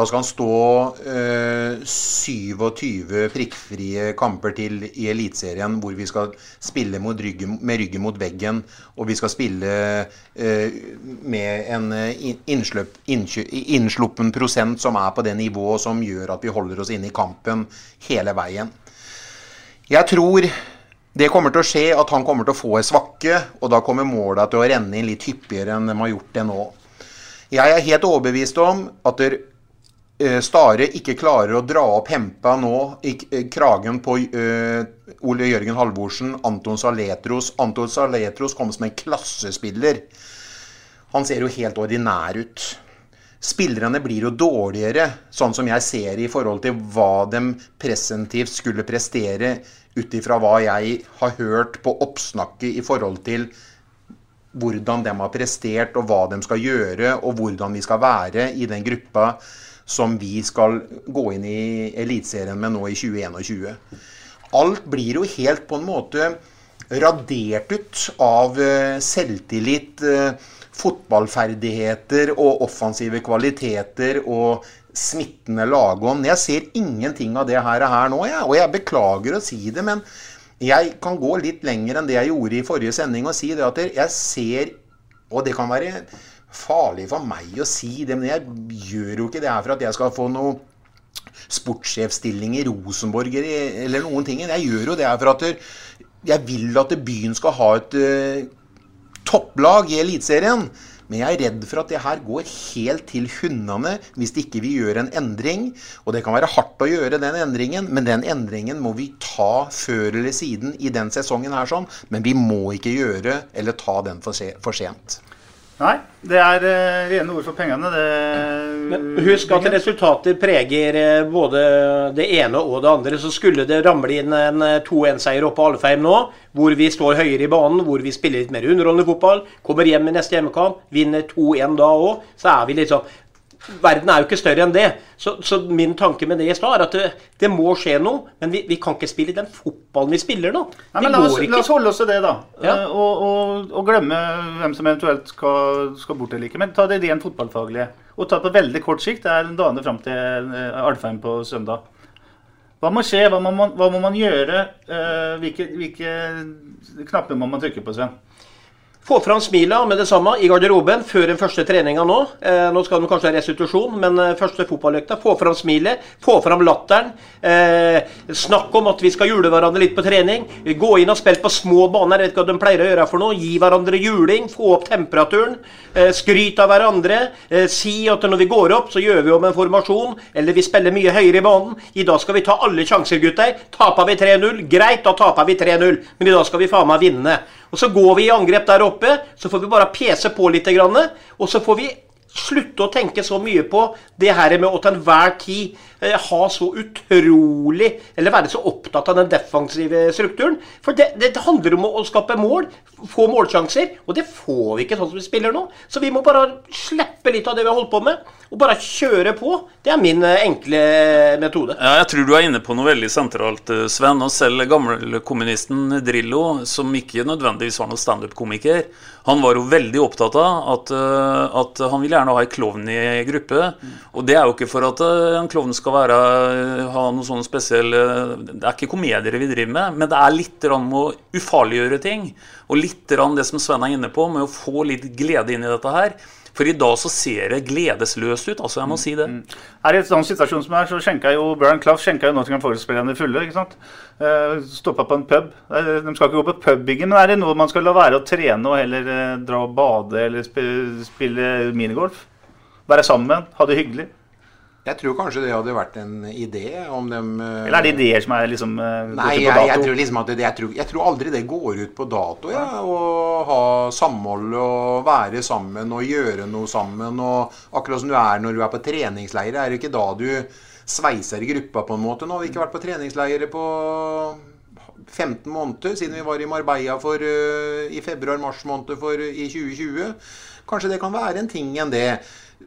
Da skal han stå eh, 27 prikkfrie kamper til i Eliteserien, hvor vi skal spille ryggen, med ryggen mot veggen. Og vi skal spille eh, med en eh, innsløp, innsluppen prosent som er på det nivået som gjør at vi holder oss inne i kampen hele veien. Jeg tror det kommer til å skje at han kommer til å få ei svakke, og da kommer måla til å renne inn litt hyppigere enn de har gjort det nå. Jeg er helt overbevist om at det Stare ikke klarer å dra opp hempa nå i eh, kragen på uh, Ole Jørgen Halvorsen, Anton Saletros. Anton Saletros kom som en klassespiller. Han ser jo helt ordinær ut. Spillerne blir jo dårligere, sånn som jeg ser i forhold til hva de presentivt skulle prestere, ut ifra hva jeg har hørt på oppsnakket i forhold til hvordan de har prestert, og hva de skal gjøre, og hvordan vi skal være i den gruppa som vi skal gå inn i Eliteserien med nå i 2021. Alt blir jo helt på en måte radert ut av eh, selvtillit, eh, fotballferdigheter og offensive kvaliteter og smittende lagånd. Jeg ser ingenting av det her, her nå, jeg. Og jeg beklager å si det, men jeg kan gå litt lenger enn det jeg gjorde i forrige sending og si det at jeg ser Og det kan være farlig for meg å si det, men jeg gjør jo ikke det her for at jeg skal få noe sportssjefstilling i Rosenborg eller noen ting. Jeg gjør jo det her for at jeg vil at byen skal ha et uh, topplag i Eliteserien. Men jeg er redd for at det her går helt til hundene hvis ikke vi gjør en endring. Og det kan være hardt å gjøre den endringen, men den endringen må vi ta før eller siden i den sesongen her sånn. Men vi må ikke gjøre eller ta den for, for sent. Nei, det er uh, rene ord for pengene. Det, Men husk at resultater preger uh, både det ene og det andre. Så skulle det ramle inn en 2-1-seier oppe på Alfheim nå, hvor vi står høyere i banen, hvor vi spiller litt mer underholdende fotball, kommer hjem i neste hjemmekamp, vinner 2-1 da òg, så er vi liksom verden er jo ikke større enn det. Så, så min tanke med det i stad er at det, det, må skje noe. Men vi, vi, kan ikke spille den fotballen vi spiller nå. Nei, men la oss, la oss, holde oss til det, da. Ja. Uh, og, og, og, glemme hvem som eventuelt skal, skal bort eller ikke. Men ta det rent fotballfaglige. Og ta det på veldig kort sikt. Det er en dagene fram til uh, Alfheim på søndag. Hva må skje? Hva må man, hva må man gjøre? Uh, hvilke, hvilke knapper må man trykke på, Sven? Få fram smila med det samme i garderoben før den første treninga nå. Eh, nå skal de kanskje ha restitusjon, men eh, første fotballøkta. Få fram smilet, få fram latteren. Eh, snakk om at vi skal jule hverandre litt på trening. Gå inn og spille på små baner. Jeg vet ikke hva de pleier å gjøre for noe. Gi hverandre juling. Få opp temperaturen. Eh, skryt av hverandre. Eh, si at når vi går opp, så gjør vi om en formasjon. Eller vi spiller mye høyere i banen. I dag skal vi ta alle sjanser, gutter. Taper vi 3-0, greit, da taper vi 3-0. Men i dag skal vi faen meg vinne. Og så går vi i angrep der oppe. Så får vi bare pese på litt. Og så får vi slutte å tenke så mye på det her med å til enhver tid eh, ha så utrolig Eller være så opptatt av den defensive strukturen. For det, det, handler om å skape mål, få målsjanser. Og det får vi ikke sånn som vi spiller nå. Så vi må bare slippe litt av det vi har holdt på med, og bare kjøre på. Det er min eh, enkle metode. Ja, jeg tror du er inne på noe veldig sentralt, eh, Sven. Og selv gammelkommunisten Drillo, som ikke nødvendigvis var noen standup-komiker, han var jo veldig opptatt av at, eh, at han vil gjerne ha en klovn i gruppe. Og det er jo ikke for at en klovn skal være, ha noe sånn spesiell Det er ikke komedier vi driver med, men det er litt om å ufarliggjøre ting. Og litt det som Sven er inne på, med å få litt glede inn i dette her. For i dag så ser det gledesløst ut. altså jeg må si det. Mm. Her I en sånn situasjon som her, så skjenka jo Brian Clough skjenka jo Nottingham Forest-spillerne fulle. ikke sant? Uh, eh, Stoppa på en pub. De skal ikke gå på pubbygget, men er det noe man skal la være å trene og heller uh, dra og bade eller spille, spille minigolf? Være sammen, ha det hyggelig? Jeg tror kanskje det hadde vært en idé om dem uh, Eller er det ideer som er liksom uh, Nei, jeg, jeg, tror liksom at det, jeg, tror, jeg, tror, aldri det går ut på dato. Ja, Å ha samhold og være sammen og gjøre noe sammen. Og akkurat som du er når du er på treningsleir, er det ikke da du sveiser gruppa på en måte. Nå har vi ikke vært på treningsleire på 15 måneder siden vi var i Marbella for, uh, i februar-mars måned for, i 2020. Kanskje det kan være en ting enn det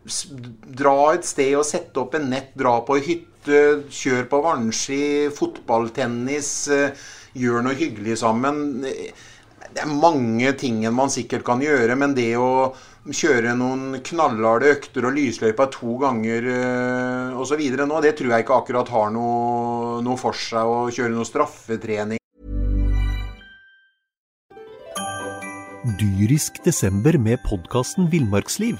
dra et sted og sette opp en nett, dra på hytte, kjør på vannski, fotballtennis, eh, gjør noe hyggelig sammen. Det er mange ting man sikkert kan gjøre, men det å kjøre noen knallharde økter og lysløypa to ganger uh, osv. nå, det tror jeg ikke akkurat har noe, noe for seg å kjøre noe straffetrening. Dyrisk desember med podkasten Villmarksliv.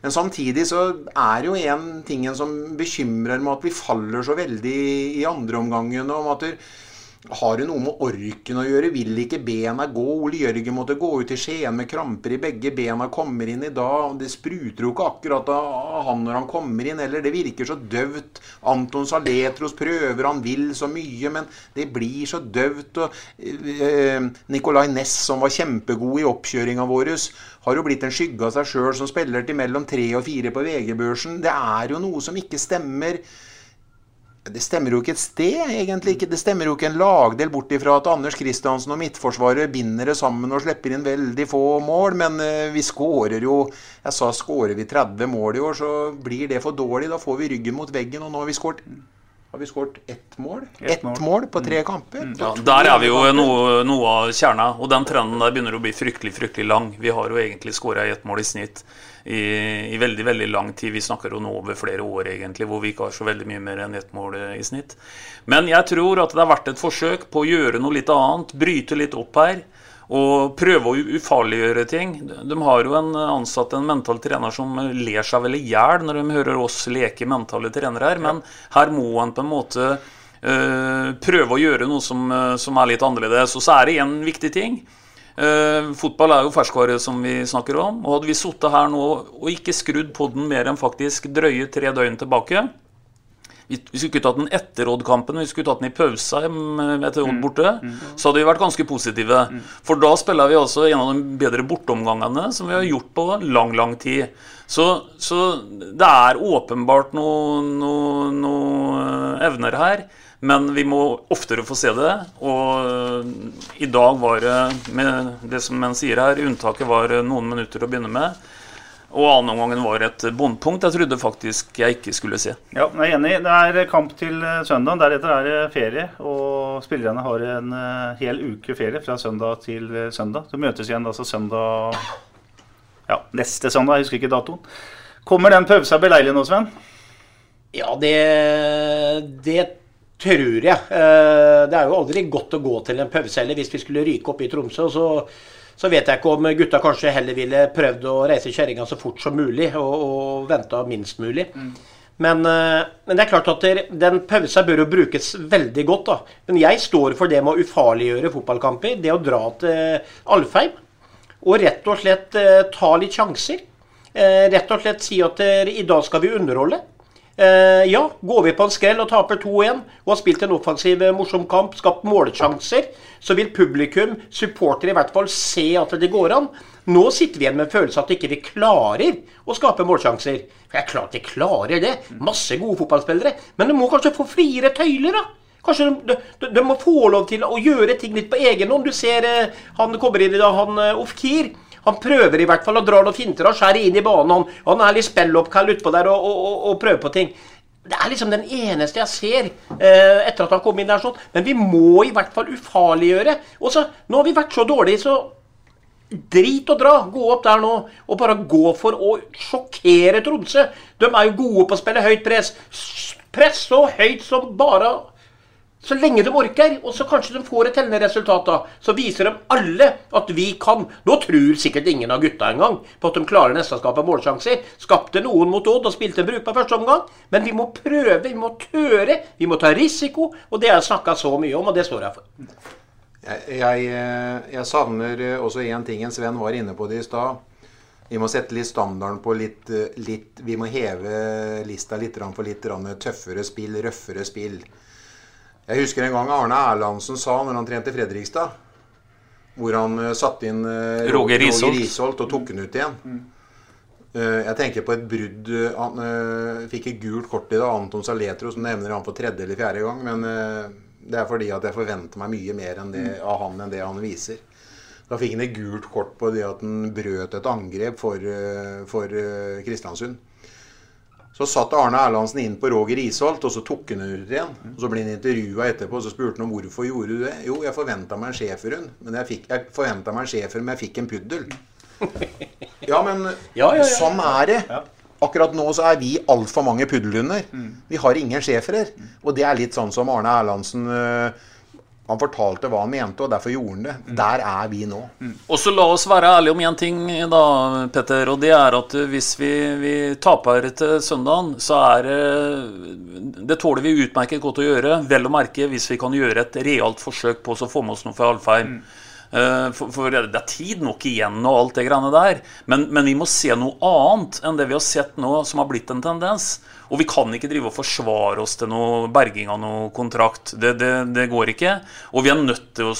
men samtidig så er jo en ting som bekymrer meg at vi faller så veldig i andre omgangen. om at har det noe med orken å gjøre? Vil ikke bena gå? Ole Jørgen måtte gå ut i Skien med kramper i begge bena. Kommer inn i dag. Det spruter jo ikke akkurat av han når han kommer inn heller. Det virker så døvt. Anton Saletros prøver, han vil så mye, men det blir så døvt. Eh, Nicolay Næss, som var kjempegod i oppkjøringa vår, har jo blitt en skygge av seg sjøl som spiller til mellom tre og fire på VG-børsen. Det er jo noe som ikke stemmer. Det stemmer jo ikke et sted, egentlig. ikke. Det stemmer jo ikke en lagdel bort ifra at Anders Kristiansen og Midtforsvaret binder det sammen og slipper inn veldig få mål. Men eh, vi skårer jo Jeg sa skårer vi 30 mål i år, så blir det for dårlig. Da får vi ryggen mot veggen, og nå har vi skåret har vi skåret ett mål? Ett mål. på tre kamper. Ja, Der er vi jo noe, noe av kjerna, og den trenden der begynner å bli fryktelig fryktelig lang. Vi har jo egentlig skåra ett mål i snitt i, i, veldig veldig lang tid. Vi snakker nå over flere år, egentlig, hvor vi ikke har så veldig mye mer enn ett mål i snitt. Men jeg tror at det har vært et forsøk på å gjøre noe litt annet, bryte litt opp her. Og prøve å ufarliggjøre ting. De har jo en ansatt en mental trener som ler seg vel i hjel når de hører oss leke mentale trenere her, men her må han på en måte prøve å gjøre noe som, som, er litt annerledes. Og så er det én viktig ting. Uh, fotball er jo ferskvare, som vi snakker om. Og hadde vi sittet her nå og ikke skrudd på den mer enn faktisk drøye tre døgn tilbake, vi, skulle ikke tatt den etter Odd-kampen, vi skulle tatt den i pausa etter Odd borte. Mm. Mm. Så hadde vi vært ganske positive. Mm. For da spiller vi altså en av de bedre borteomgangene som vi har gjort på lang, lang tid. Så, så det er åpenbart noen noe, noe evner her. Men vi må oftere få se det. Og i dag var det, med det som en sier her, unntaket var noen minutter å begynne med. Og annenomgangen var et bunnpunkt jeg trodde faktisk jeg ikke skulle se. Ja, jeg er enig. Det er kamp til eh, søndag. Deretter er det ferie. Og spillerne har en eh, hel uke ferie fra søndag til eh, søndag. Så møtes igjen altså søndag Ja, neste søndag. Jeg husker ikke datoen. Kommer den pausa beleilig nå, Sven? Ja, det, det tror jeg. Det er jo aldri godt å gå til en pause hvis vi skulle ryke opp i Tromsø. så så vet jeg ikke om gutta kanskje heller ville prøvd å reise kjerringa så fort som mulig og, og venta minst mulig. Mm. Men, eh, men, det er klart at den pausa bør jo brukes veldig godt. da. Men jeg står for det med å ufarliggjøre fotballkamper. Det å dra til Alfheim og rett og slett eh, ta litt sjanser. Eh, rett og slett si at i dag skal vi underholde. Eh, ja, går vi på en skrell og taper 2-1 og har spilt en offensiv, eh, morsom kamp, skapt målsjanser, så vil publikum, supportere i hvert fall, se at det går an. Nå sitter vi igjen med en følelse at vi ikke klarer å skape målsjanser. For jeg er klart vi klarer det. Masse gode fotballspillere. Men du må kanskje få friere tøyler, da. Kanskje de, de, de, må få lov til å gjøre ting litt på egen hånd. Du ser eh, han kommer inn i dag, han Ofkir. Han prøver i hvert fall å dra noen finter og skjære inn i banen. Han, han er litt spelloppkall utpå der og, og, og, prøver på ting. Det er liksom den eneste jeg ser eh, etter at han kom inn der sånn. Men vi må i hvert fall ufarliggjøre. Og så, Nå har vi vært så dårlige, så Drit og dra. Gå opp der nå og bare gå for å sjokkere Tromsø. De er jo gode på å spille høyt press. Press så høyt som bare så lenge de orker, og så kanskje de får et tellende resultat, da, så viser de alle at vi kan. Nå tror sikkert ingen av gutta engang på at de klarer nesten å skape målsjanser. Skapte noen mot Odd og spilte en brukbar første omgang. Men vi må prøve, vi må tøre, vi må ta risiko. Og det har jeg snakka så mye om, og det står jeg for. Jeg, jeg, eh, jeg savner eh, også én ting. En Sven var inne på det i stad. Vi må sette litt standarden på litt, eh, litt Vi må heve lista litt for litt tøffere spill, røffere spill. Jeg husker en gang Arne Erlandsen sa når han trente Fredrikstad, hvor han uh, satte inn uh, Roger, Risholt. Roger Risholt og tok han ut igjen. Mm. Uh, jeg tenker på et brudd Han fikk et gult kort i det. Anton Saletro som nevner han for tredje eller fjerde gang. Men det er fordi at jeg forventer meg mye mer det, mm. av han enn det han viser. Da fikk han et gult kort på det at han brøt et angrep for, for Kristiansund. Så satt Arne Erlandsen inn på Roger Isholt, og så tok han ut igjen. Og Så ble han intervjua etterpå, og så spurte han om hvorfor gjorde du det. Jo, jeg forventa meg en schæferhund. Men jeg, fikk, jeg forventa meg en schæfer, men jeg fikk en puddel. [laughs] Ja, men ja, ja, ja. sånn er det. Akkurat nå så er vi altfor mange puddelhunder. Vi har ingen schæfere. Og det er litt sånn som Arne Erlandsen uh, Han fortalte hva han mente, og derfor gjorde han det. Mm. Der er vi nå. Og så la oss være ærlige om én ting, da, Petter. Og det er at hvis vi, vi taper til søndagen, så er det Det tåler vi utmerket godt å gjøre. Vel å merke hvis vi kan gjøre et realt forsøk på å få med oss noe fra Alfheim. Mm. For, for det er tid nok igjen og alt det greiene der. Men, men vi må se noe annet enn det vi har sett nå, som har blitt en tendens. Og vi kan ikke drive og forsvare oss til noe berging av noe kontrakt. Det, det, det går ikke. Og vi er nødt til å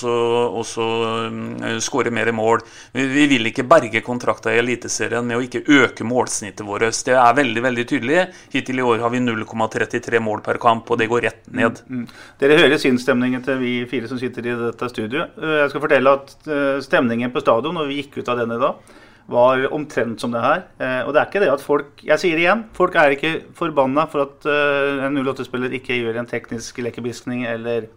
mm, skåre mer mål. Vi, vi vil ikke berge kontrakta i Eliteserien med å ikke øke målsnittet vårt. Det er veldig veldig tydelig. Hittil i år har vi 0,33 mål per kamp, og det går rett ned. Mm. Dere hører sinnsstemningen til vi fire som sitter i dette studioet. Eh, Jeg skal fortelle at eh, stemningen på stadion når vi gikk ut av denne da, var omtrent som det her. Eh, Og det er ikke det at folk Jeg sier det igjen, folk er ikke forbanna for at eh, en 08-spiller ikke gjør en teknisk lekebiskning eller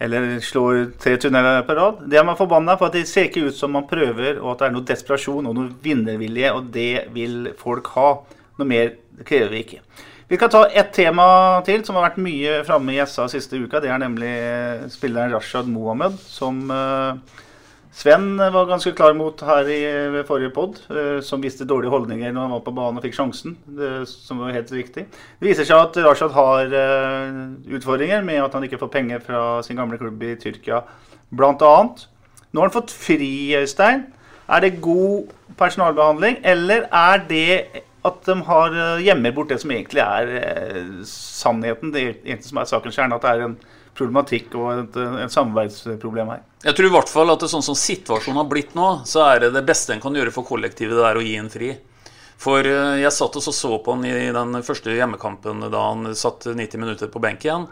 eller slår tre tunneler på rad. Det er man forbanna for at det ser ikke ut som man prøver, og at det er noe desperasjon og noe vinnervilje, og det vil folk ha. Noe mer krever vi ikke. Vi kan ta ett tema til som har vært mye framme i SA siste uka. Det er nemlig spilleren Rashad Mohammed, som eh, Sven var ganske klar mot her i ved forrige pod, som viste dårlige holdninger når han var på banen og fikk sjansen. Det, som var helt riktig. Det viser seg at Rashad har eh, utfordringer med at han ikke får penger fra sin gamle klubb i Tyrkia, bl.a. Nå har han fått fri, Øystein. Er det god personalbehandling, eller er det at de har eh, gjemmer bort det som egentlig er eh, sannheten? Det som er sakens kjerne, at det er en problematikk og et, et samarbeidsproblem her. Jeg tror i hvert fall at det sånn som situasjonen har blitt nå, så er det det beste en kan gjøre for kollektivet, det er å gi en fri. For eh, jeg satt og så på han i den første hjemmekampen da han satt 90 minutter på benken.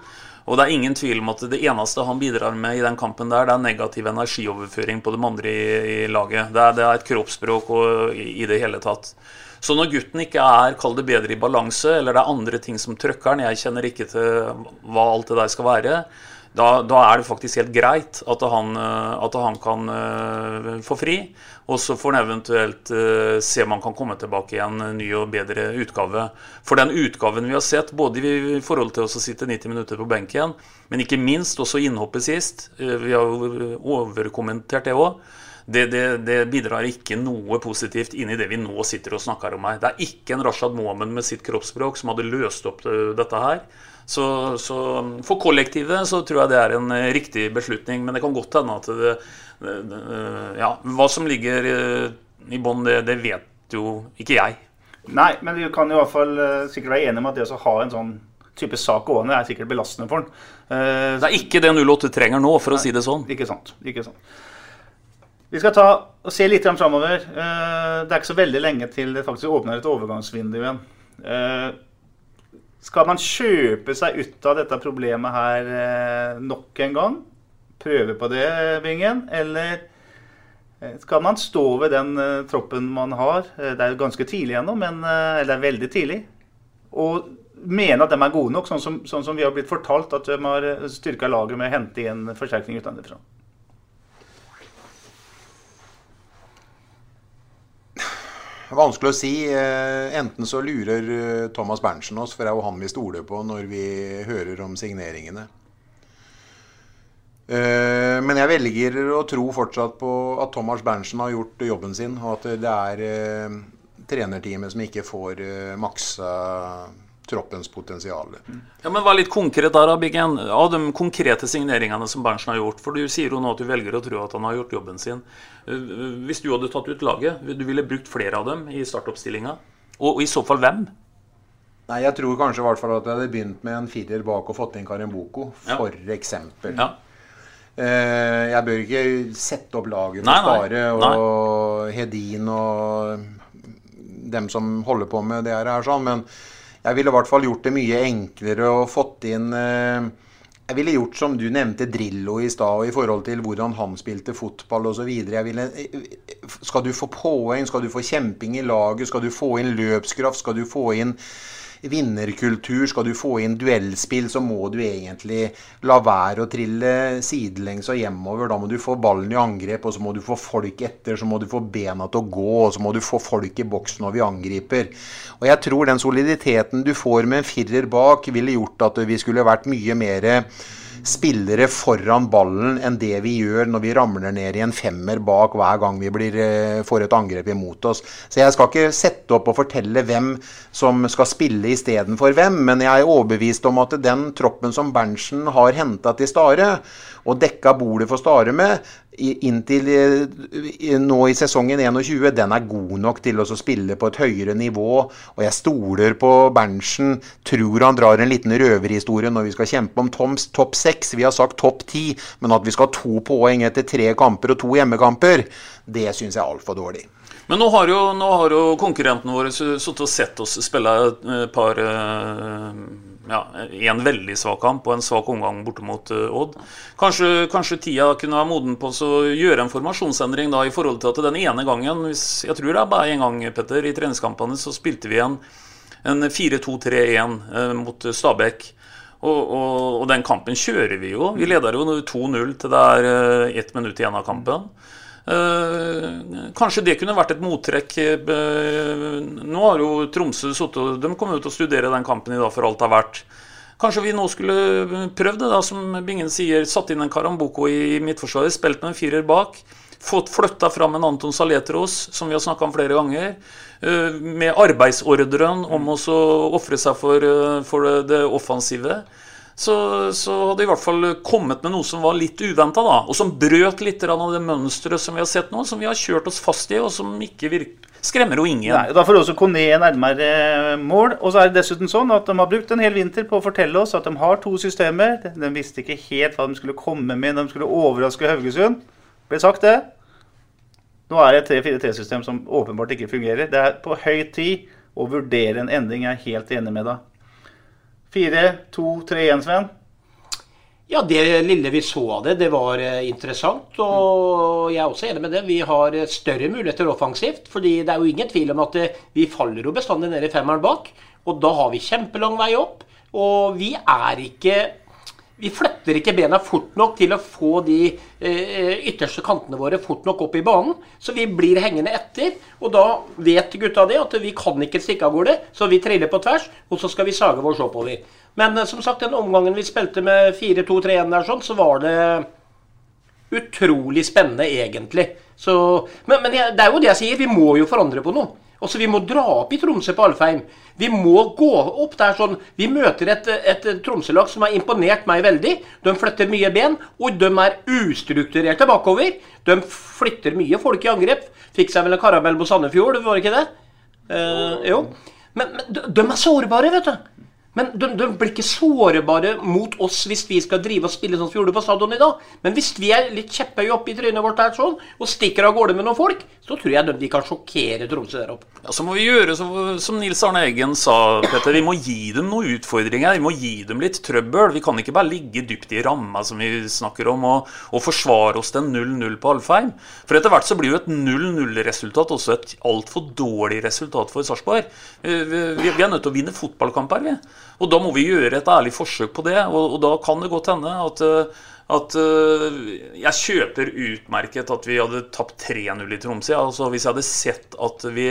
Og det er ingen tvil om at det eneste han bidrar med i den kampen der, det er negativ energioverføring på de andre i, i laget. Det er, det er et kroppsspråk og, i, i det hele tatt. Så når gutten ikke er kall det bedre i balanse, eller det er andre ting som trøkker han, jeg kjenner ikke til hva alt det der skal være, da, da er det faktisk helt greit at han, eh, at han kan uh, få fri. Og så får han eventuelt uh, se om han kan komme tilbake i en ny og bedre utgave. For den utgaven vi har sett, både i forhold til å sitte 90 minutter på benken, men ikke minst også innhoppet sist, uh, vi har overkommentert det òg. Det, det, det bidrar ikke noe positivt inn i det vi nå sitter og snakker om her. Det er ikke en Rashad Mohammed med sitt kroppsspråk som hadde løst opp eh, dette her. Så, så for kollektivet så tror jeg det er en eh, riktig beslutning. Men det kan godt hende at det, det, det Ja, hva som ligger eh, i bånn, det, det vet jo ikke jeg. Nei, men vi kan i hvert fall eh, sikkert være enige om at det å ha en sånn type sak gående er sikkert belastende for han. Uh, Det er ikke det 08 trenger nå, for å si det sånn. Ikke sant. ikke sant. Vi skal ta og se litt framover. Eh, Det er ikke så veldig lenge til det faktisk åpner et overgangsvindu igjen. Eh, Skal man kjøpe seg ut av dette problemet her eh, nok en gang? Prøve på det, Bingen? Eller skal man stå ved den troppen man har? Det er jo ganske tidlig ennå, men Eller det er veldig tidlig. Og mene at de er gode nok, sånn som, sånn som vi har blitt fortalt at de har styrka laget med å hente inn forsterkning utenfra. Vanskelig å si. Eh, Enten så lurer eh, Thomas Berntsen oss, for det er jo han vi stoler på når vi hører om signeringene. Eh, Men jeg velger å tro fortsatt på at Thomas Berntsen har gjort jobben sin, og at det er trenerteamet som ikke får maksa troppens potensial. Ja, men Vær litt konkret der, Abigen. Biggen. Av de konkrete signeringene som Berntsen har gjort. For du sier jo nå at du velger å tro at han har gjort jobben sin. Eh, Hvis du hadde tatt ut laget, du ville brukt flere av dem i startoppstillinga? Og, i så fall hvem? Nei, Jeg tror kanskje i hvert fall at jeg hadde begynt med en firer bak og fått inn Karim Boko, f.eks. Ja. Eh, jeg bør ikke sette opp laget for Nei, nei. Spare og Hedin og dem som holder på med det her, sånn, men jeg ville i hvert fall gjort det mye enklere og fått inn eh, Jeg ville gjort som du nevnte Drillo i stad, i forhold til hvordan han spilte fotball osv. Skal du få poeng, skal du få kjemping i laget, skal du få inn løpskraft, skal du få inn vinnerkultur, skal du få inn duellspill, så må du egentlig la være å trille sidelengs og hjemover. Da må du få ballen i angrep, og så må du få folk etter, så må du få bena til å gå, og så må du få folk i boks når vi angriper. Og jeg tror den soliditeten du får med en firer bak, ville gjort at vi skulle vært mye mer spillere foran ballen enn det vi gjør når vi ramler ned i en femmer bak hver gang vi blir, eh, får et angrep imot oss. Så jeg skal ikke sette opp og fortelle hvem som skal spille istedenfor hvem, men jeg er overbevist om at den troppen som Berntsen har henta til Stare, og dekka bordet for Stare med, inntil nå i sesongen 21, den er god nok til å spille på et høyere nivå. Og jeg stoler på Berntsen. Tror han drar en liten røverhistorie når vi skal kjempe om Toms topp seks. Vi har sagt topp ti, men at vi skal ha to poeng etter tre kamper og to hjemmekamper, det syns jeg er altfor dårlig. Men nå har jo, nå har jo konkurrentene våre sittet og sett oss spille et par ja, en veldig svak kamp og en svak omgang borte mot uh, Odd. Kanskje, kanskje, tida kunne være moden på å gjøre en formasjonsendring da i forhold til at den ene gangen hvis, Jeg tror det er bare én gang, Petter, i treningskampene så spilte vi en, en 4-2-3-1 eh, mot Stabæk. Og, og, og, den kampen kjører vi jo. Vi leder jo 2-0 til det er uh, ett minutt igjen av kampen. Uh, kanskje det kunne vært et mottrekk. Uh, nå har jo Tromsø sittet De kommer jo til å studere den kampen i dag for alt det er verdt. Kanskje vi nå skulle prøvd det, da, som Bingen sier. Satt inn en Karamboko i midtforsvaret, spilt med en firer bak. Fått flytta fram en Anton Saletros, som vi har snakka om flere ganger. Uh, med arbeidsordren om å ofre seg for, for det offensive så, så hadde de i hvert fall kommet med noe som var litt uventa, og som brøt litt av det mønsteret som vi har sett nå, som vi har kjørt oss fast i, og som ikke virker, skremmer jo ingen. Nei, da får også Kone nærmere eh, mål. Og så er det dessuten sånn at de har brukt en hel vinter på å fortelle oss at de har to systemer. De visste ikke helt hva de skulle komme med når de skulle overraske Haugesund. Ble sagt det. Nå er det et 3-4-3-system som åpenbart ikke fungerer. Det er på høy tid å vurdere en endring. Jeg er helt enig med deg. 4-2-3-1, Sven? Ja, det lille vi så av det, det var eh, interessant. Og jeg er også enig med det. Vi har eh, større muligheter offensivt. fordi det er jo ingen tvil om at eh, vi faller jo bestandig ned i femmeren bak. Og da har vi kjempelang vei opp. Og vi er ikke vi flytter ikke bena fort nok til å få de eh, ytterste kantene våre fort nok opp i banen. Så vi blir hengende etter. Og da vet gutta det, at vi kan ikke stikke av gårde. Så vi triller på tvers, og så skal vi sage vår oppover. Men eh, som sagt, den omgangen vi spilte med 4-2-3-1 der, sånn, så var det utrolig spennende, egentlig. Så, men, men det er jo det jeg sier, vi må jo forandre på noe. Altså, Vi må dra opp i Tromsø på Alfheim. Vi må gå opp der sånn. Vi møter et, et Tromsø-lag som har imponert meg veldig. De flytter mye ben, og de er ustrukturerte bakover. De flytter mye folk i angrep. Fikk seg vel en karamell på Sandefjord, var det ikke det? Eh, jo. Men, men de, de er sårbare, vet du. Men de, de, blir ikke sårbare mot oss hvis vi skal drive og spille sånn som vi gjorde på stadion i dag. Men hvis vi er litt kjepphøye oppi trynet vårt her sånn, og stikker av gårde med noen folk, så tror jeg de, de kan sjokkere Tromsø der oppe. Ja, Så må vi gjøre som, som Nils Arne Eggen sa, Petter. Vi må gi dem noen utfordringer. Vi må gi dem litt trøbbel. Vi kan ikke bare ligge dypt i ramma som vi snakker om, og, og forsvare oss til 0-0 på Alfheim. For etter hvert så blir jo et 0-0-resultat også et altfor dårlig resultat for Sarpsborg. Vi, vi, vi, er nødt til å vinne fotballkamper, vi. Og da må vi gjøre et ærlig forsøk på det. Og, og da kan det godt hende at, eh, at uh, jeg kjøper utmerket at vi hadde tapt 3-0 i Tromsø. Altså Hvis jeg hadde sett at vi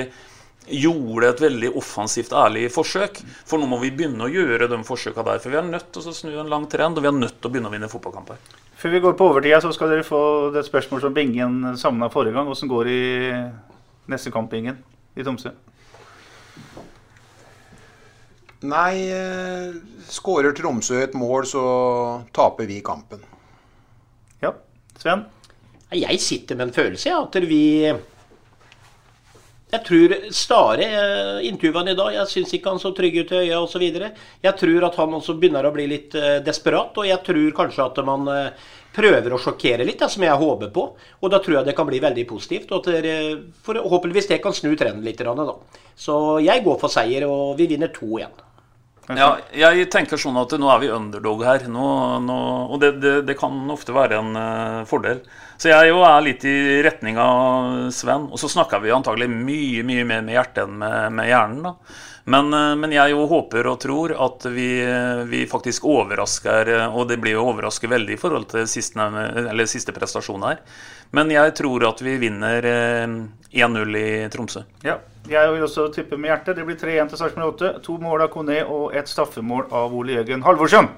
gjorde et veldig offensivt, ærlig forsøk. For nå må vi begynne å gjøre de forsøka der. For vi er nødt til å snu en lang trend, og vi er nødt til å begynne å vinne fotballkamper. Før vi går på overtida, så skal dere få det spørsmål som Bingen savna forrige gang. Åssen går det i neste kamp, Bingen, i Tromsø? Nei, eh, skårer Tromsø et mål, så taper vi kampen. Ja. Sven? Jeg sitter med en følelse av at vi Jeg tror Stare eh, intervjuet han i dag. Jeg syns ikke han så trygg ut i øya osv. Jeg tror at han også begynner å bli litt eh, desperat, og jeg tror kanskje at man prøver å sjokkere litt, som jeg håper på. Og da tror jeg det kan bli veldig positivt. Og at forhåpentligvis det kan snu trenden litt. Da. Så jeg går for seier, og vi vinner 2-1. Ja, jeg tenker sånn at nå er vi underdog her. Nå, nå, og det, det, det, kan ofte være en uh, fordel. Så jeg jo er litt i retning av Sven. Og så snakker vi antagelig mye mye mer med hjertet enn med, med hjernen. da. Men, uh, men, jeg jo håper og tror at vi, vi, faktisk overrasker, og det blir jo overrasker veldig i forhold til siste, siste prestasjon her. Men jeg tror at vi vinner eh, 1-0 i Tromsø. Ja, jeg vil også tippe med hjertet. Det blir 3-1 til Sarpsborg 8. To mål av Kone og et straffemål av Ole Jørgen Halvorsen.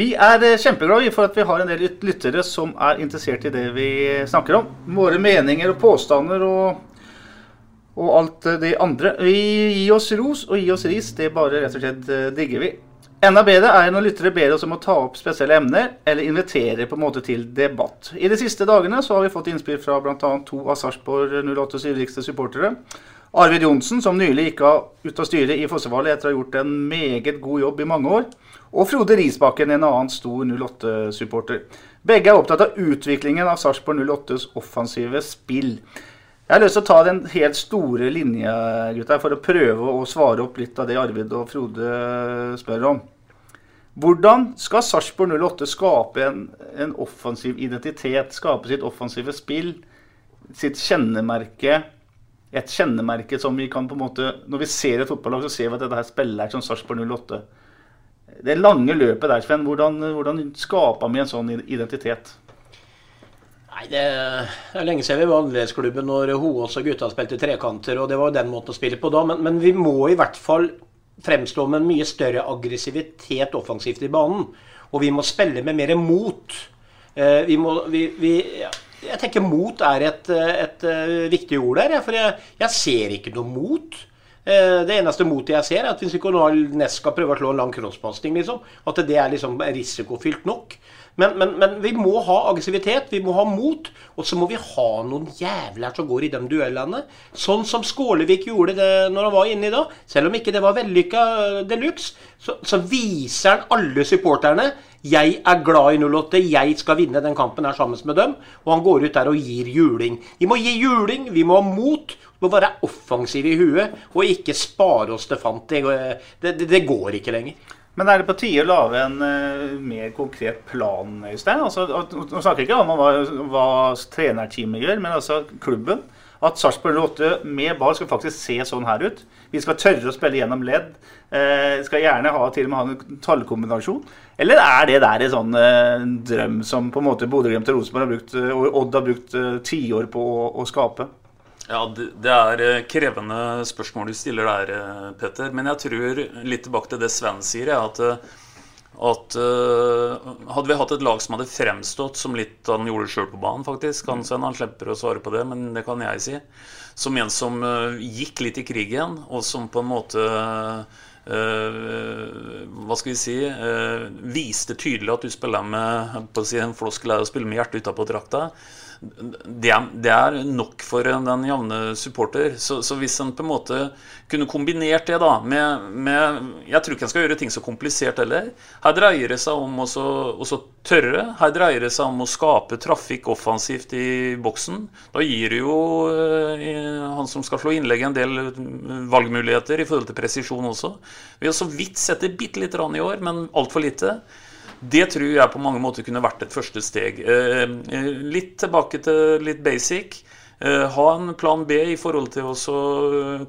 Vi er eh, kjempeglade for at vi har en del lyttere som er interessert i det vi snakker om. Våre meninger og påstander og, og alt det andre. Vi gir oss ros og gi oss ris. Det bare rett og slett eh, digger vi. Enda bedre er når lyttere ber oss om å ta opp spesielle emner, eller invitere på en måte til debatt. I de siste dagene så har vi fått innspill fra bl.a. to av Sarpsborg 08s ivrigste supportere. Arvid Johnsen, som nylig gikk ut av styret i Fossevallet etter å ha gjort en meget god jobb i mange år. Og Frode Risbakken, en annen stor 08-supporter. Begge er opptatt av utviklingen av Sarpsborg 08s offensive spill. Jeg har lyst til å ta den helt store linja, gutta, for å prøve å svare opp litt av det Arvid og Frode spør om. Hvordan skal Sarpsborg 08 skape en, en offensiv identitet, skape sitt offensive spill, sitt kjennemerke? Et kjennemerke som vi kan på en måte Når vi ser et fotballag, så ser vi at dette her spiller som Sarpsborg 08. Det lange løpet der, Sven, hvordan, hvordan skaper vi en sånn identitet? Nei, det er lenge siden vi var annerledesklubben når Hoås og gutta spilte trekanter, og det var jo den måten å spille på da. Men, men vi må i hvert fall fremstå med en mye større aggressivitet offensivt i banen. Og vi må spille med mer mot. Eh, vi må, vi, vi, jeg tenker mot er et, et, eh, viktig ord der, for jeg, jeg ser ikke noe mot. Eh, Det eneste motet jeg ser, er at hvis Nicolai Næss skal prøve å slå en lang crosspasning, liksom, at det er liksom risikofylt nok. Men, men, men vi må ha aggressivitet, vi må ha mot, og så må vi ha noen jævler som går i de duellene. Sånn som Skålevik gjorde det når han var inni da. Selv om ikke det var vellykka de luxe, så, så viser han alle supporterne jeg er glad i 08, jeg skal vinne den kampen her sammen med dem. Og han går ut der og gir juling. Vi må gi juling, vi må ha mot. Vi må være offensive i huet, og ikke spare oss til fant. Det, det, det går ikke lenger. Men er det på tide å lage en uh, mer konkret plan, Øystein? Altså, nå snakker jeg ikke om hva, hva trenerteamet gjør, men altså klubben. At Sarpsborg 08 med ball skal faktisk se sånn her ut. Vi skal tørre å spille gjennom ledd. Eh, skal gjerne ha til og med ha en tallkombinasjon. Eller er det der en sånn eh, drøm som på en måte Bodø-Glimt og Rosenborg har brukt, eh, og Odd har brukt eh, tiår på å, å skape? Ja, det, er eh, krevende spørsmål du stiller der, eh, Petter. Men jeg tror litt tilbake til det Sven sier, er at, eh, at hadde vi hatt et lag som hadde fremstått som litt han gjorde sjøl på banen, faktisk Han Sven han slipper å svare på det, men det kan jeg si. Som en som gikk litt i krigen, og som på en måte Uh, hva skal vi si uh, viste tydelig at du spiller med på å si, en floskel er å spille med hjertet utapå drakta det er, det er nok for den jevne supporter. Så, så hvis en på en måte kunne kombinert det da med, med Jeg tror ikke en skal gjøre ting så komplisert heller. Her dreier det seg om å tørre. Her dreier det seg om å skape trafikk offensivt i boksen. Da gir det jo eh, han som skal slå innlegg, en del eh, valgmuligheter i forhold til presisjon også. Vi har så vidt sett det bitte lite grann i år, men altfor lite. Det tror jeg på mange måter kunne vært et første steg. Eh, eh, litt tilbake til litt basic. Eh, ha en plan B i forhold til å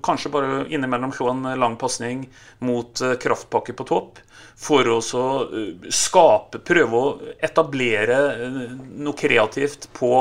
kanskje bare innimellom slå en lang pasning mot kraftpakke på topp. For å skape, prøve å etablere noe kreativt på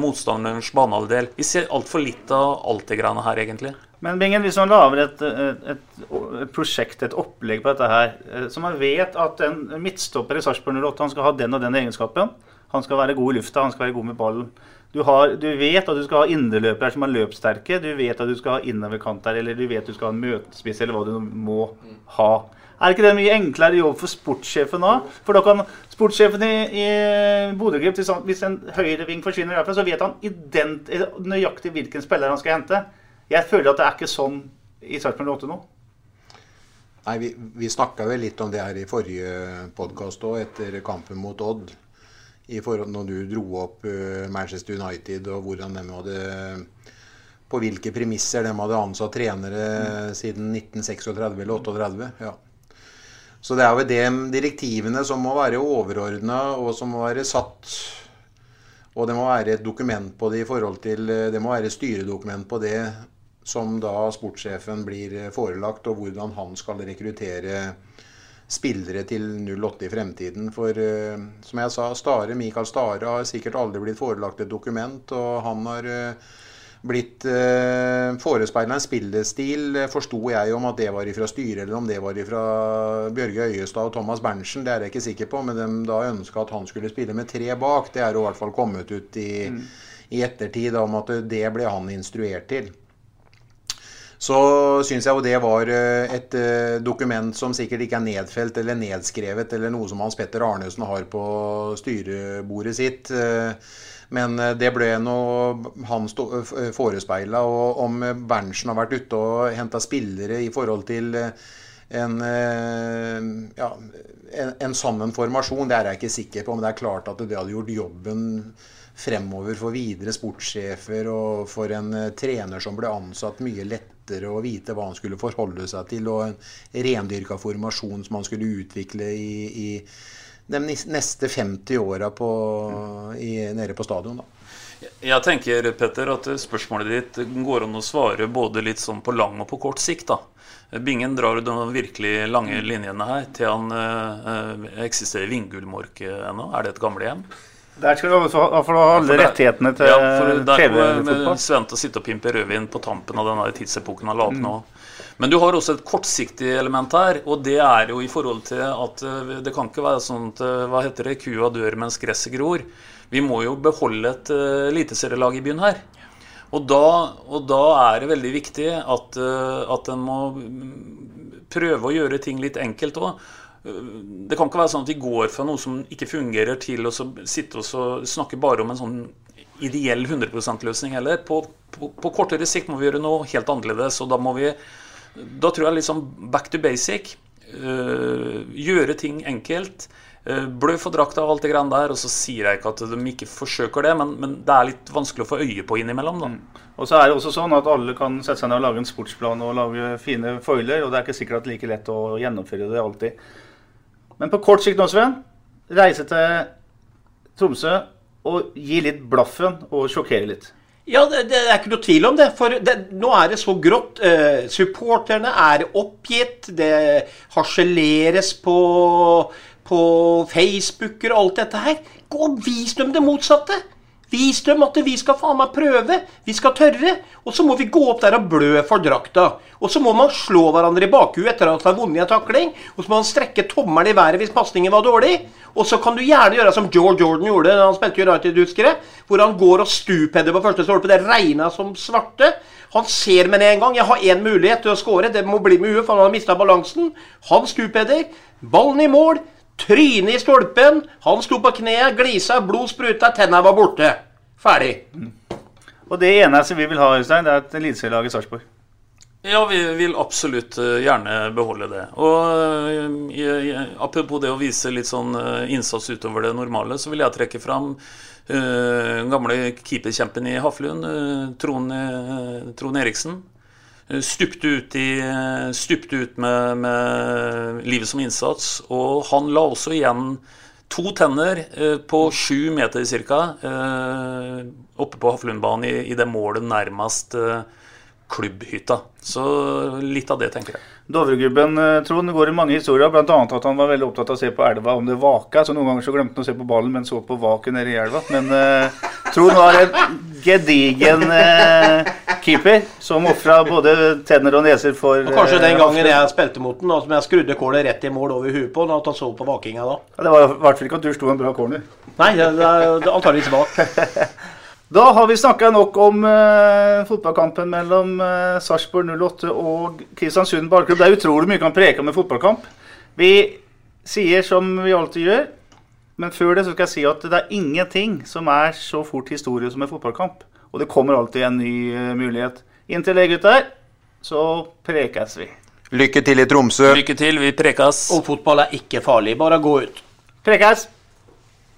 motstanderens banehalvdel. Vi ser altfor litt av alt det greiene her, egentlig. Men Bingen, hvis man lager et, et, et, prosjekt, et opplegg på dette her, eh, så man vet at en midtstopper i Sarpsborg 08 han skal ha den og den egenskapen. Han skal være god i lufta, han skal være god med ballen. Du, har, du vet at du skal ha indreløpere som er løpssterke. Du vet at du skal ha innoverkant der, eller du vet at du skal ha en møtespiss, eller hva du må ha. Er ikke det en mye enklere jobb for sportssjefen da? For da kan sportssjefen i, i Bodø-Glimt, hvis en høyreving forsvinner derfra, så vet han ident, nøyaktig hvilken spiller han skal hente. Jeg føler at det er ikke sånn i Sarpsborg 8 nå. Nei, Vi, vi snakka vel litt om det her i forrige podkast òg, etter kampen mot Odd. I forhold Når du dro opp eh, Manchester United og hvordan de hadde På hvilke premisser de hadde ansatt trenere siden 1936 eller 38. Ja. Så det er jo de direktivene som må være overordna, og som må være satt. Og det må være et dokument på det i forhold til Det må være styredokument på det som da sportssjefen blir forelagt, og hvordan han skal rekruttere spillere til 08 i fremtiden. For uh, som jeg sa, Stare, Mikael Stare har sikkert aldri blitt forelagt et dokument, og han har uh, blitt uh, forespeila en spillestil, eh, forsto jeg om at det var ifra styret, eller om det var ifra Bjørge Øyestad og Thomas Berntsen, det er jeg ikke sikker på. Men de da ønska at han skulle spille med tre bak. Det er i hvert fall kommet ut i, mm. i ettertid om at det ble han instruert til. Så syns jeg jo det var et dokument som sikkert ikke er nedfelt eller nedskrevet, eller noe som Hans Petter Arnesen har på styrebordet sitt. Men eh, det ble noe han eh, forespeila. Og om Berntsen har vært ute og henta spillere i forhold til eh, en, ja, en, en sånn formasjon, det er jeg ikke sikker på. Men det er klart at det hadde gjort jobben fremover for videre sportssjefer og for en trener som ble ansatt, mye lettere å vite hva han skulle forholde seg til, og en rendyrka formasjon som han skulle utvikle i, i de neste 50 åra nede på stadion. da. Jeg tenker Petter, at spørsmålet ditt går an å svare både litt sånn på lang og på kort sikt. da. Bingen drar de virkelig lange linjene her til han øh, eksisterer Vingulmork ennå. Er det et gamlehjem? Der skal du få alle rettighetene til ja, TV-fotball. Svente sitte og pimpe rødvin på tampen av denne tidsepoken han la opp nå. Mm. Men du har også et kortsiktig element her, og det er jo i forhold til at eh, det kan ikke være sånn at eh, hva heter det, kua dør mens gresset gror. Vi må jo beholde et uh, eliteserielag i byen her. Og da, og da, er det veldig viktig at, at en må prøve å gjøre ting litt enkelt òg. Det kan ikke være sånn at vi går fra noe som ikke fungerer, til å sitte og snakke bare om en sånn ideell 100 %-løsning heller. På, på, på, kortere sikt må vi gjøre noe helt annerledes. og da vi da tror jeg liksom back to basic. Øh, gjøre ting enkelt. Øh, blø for drakta og alt det greiene der. Og så sier jeg ikke at de ikke forsøker det, men, men det er litt vanskelig å få øye på innimellom. da. Mm. Og så er det også sånn at alle kan sette seg ned og lage en sportsplan og lage fine foiler, og det er ikke sikkert at det er like lett å gjennomføre det alltid. Men på kort sikt nå, Sven, reise til Tromsø og gi litt blaffen og sjokkere litt. Ja, det, det, er ikke noe tvil om det. For det, nå er det så grått. Eh, supporterne er oppgitt. Det harseleres på, på Facebooker og alt dette her. Gå og vis dem det motsatte! Vis dem at vi skal faen meg prøve. Vi skal tørre. Og så må vi gå opp der og blø for drakta. Og så må man slå hverandre i bakhuet etter at man har vunnet en takling. Og så må man strekke tommelen i været hvis pasningen var dårlig. Og så kan du gjerne gjøre som George Jordan gjorde da han spilte United, husker jeg. Hvor han går og stupheader på første stolpe. Det regna som svarte. Han ser med en gang. Jeg har én mulighet til å score. Det må bli med huet, for han har mista balansen. Han stupheader. Ballen i mål. Tryne i stolpen. Han sto på kneet, glisa, blod spruta, tenna var borte. Ferdig. Mm. Og det eneste vi vil ha, Øystein, det er et eliteserielag i Sarpsborg. Ja, vi vil absolutt eh, gjerne beholde det. Og uh, apropos det å vise litt sånn uh, innsats utover det normale, så vil jeg trekke fram uh, gamle keeperkjempen i Haflund, Trond, Trond Eriksen. Eh, stupte ut, i, eh, stupte ut med, med, livet som innsats. Og han la også igjen to tenner eh, på sju meter ca. oppe på Haflundbanen i, i, det målet nærmest klubbhytta. Så litt av det, tenker jeg. Dovregubben Trond går i mange historier, bl.a. at han var veldig opptatt av å se på elva om det vaka. Så noen ganger så glemte han å se på ballen, men så på vaket nede i elva. Men eh, Trond var en gedigen eh, keeper som ofra både tenner og neser for og Kanskje den gangen jeg spilte mot den, som jeg skrudde kålet rett i mål over huet på, at han så på vakinga da. Ja, det var i hvert fall ikke at du sto en bra corner. Nei, det, det, det er antakeligvis bak. [laughs] Da har vi snakka nok om uh, fotballkampen mellom uh, Sarpsborg 08 og Kristiansund ballklubb. Det er utrolig mye vi kan preke om en fotballkamp. Vi sier som vi alltid gjør, men før det så skal jeg si at det er ingenting som er så fort historie som en fotballkamp. Og det kommer alltid en ny uh, mulighet. Inntil det, gutter, så prekes vi. Lykke til i Tromsø. Lykke til, vi prekes. Og fotball er ikke farlig, bare gå ut. Prekes.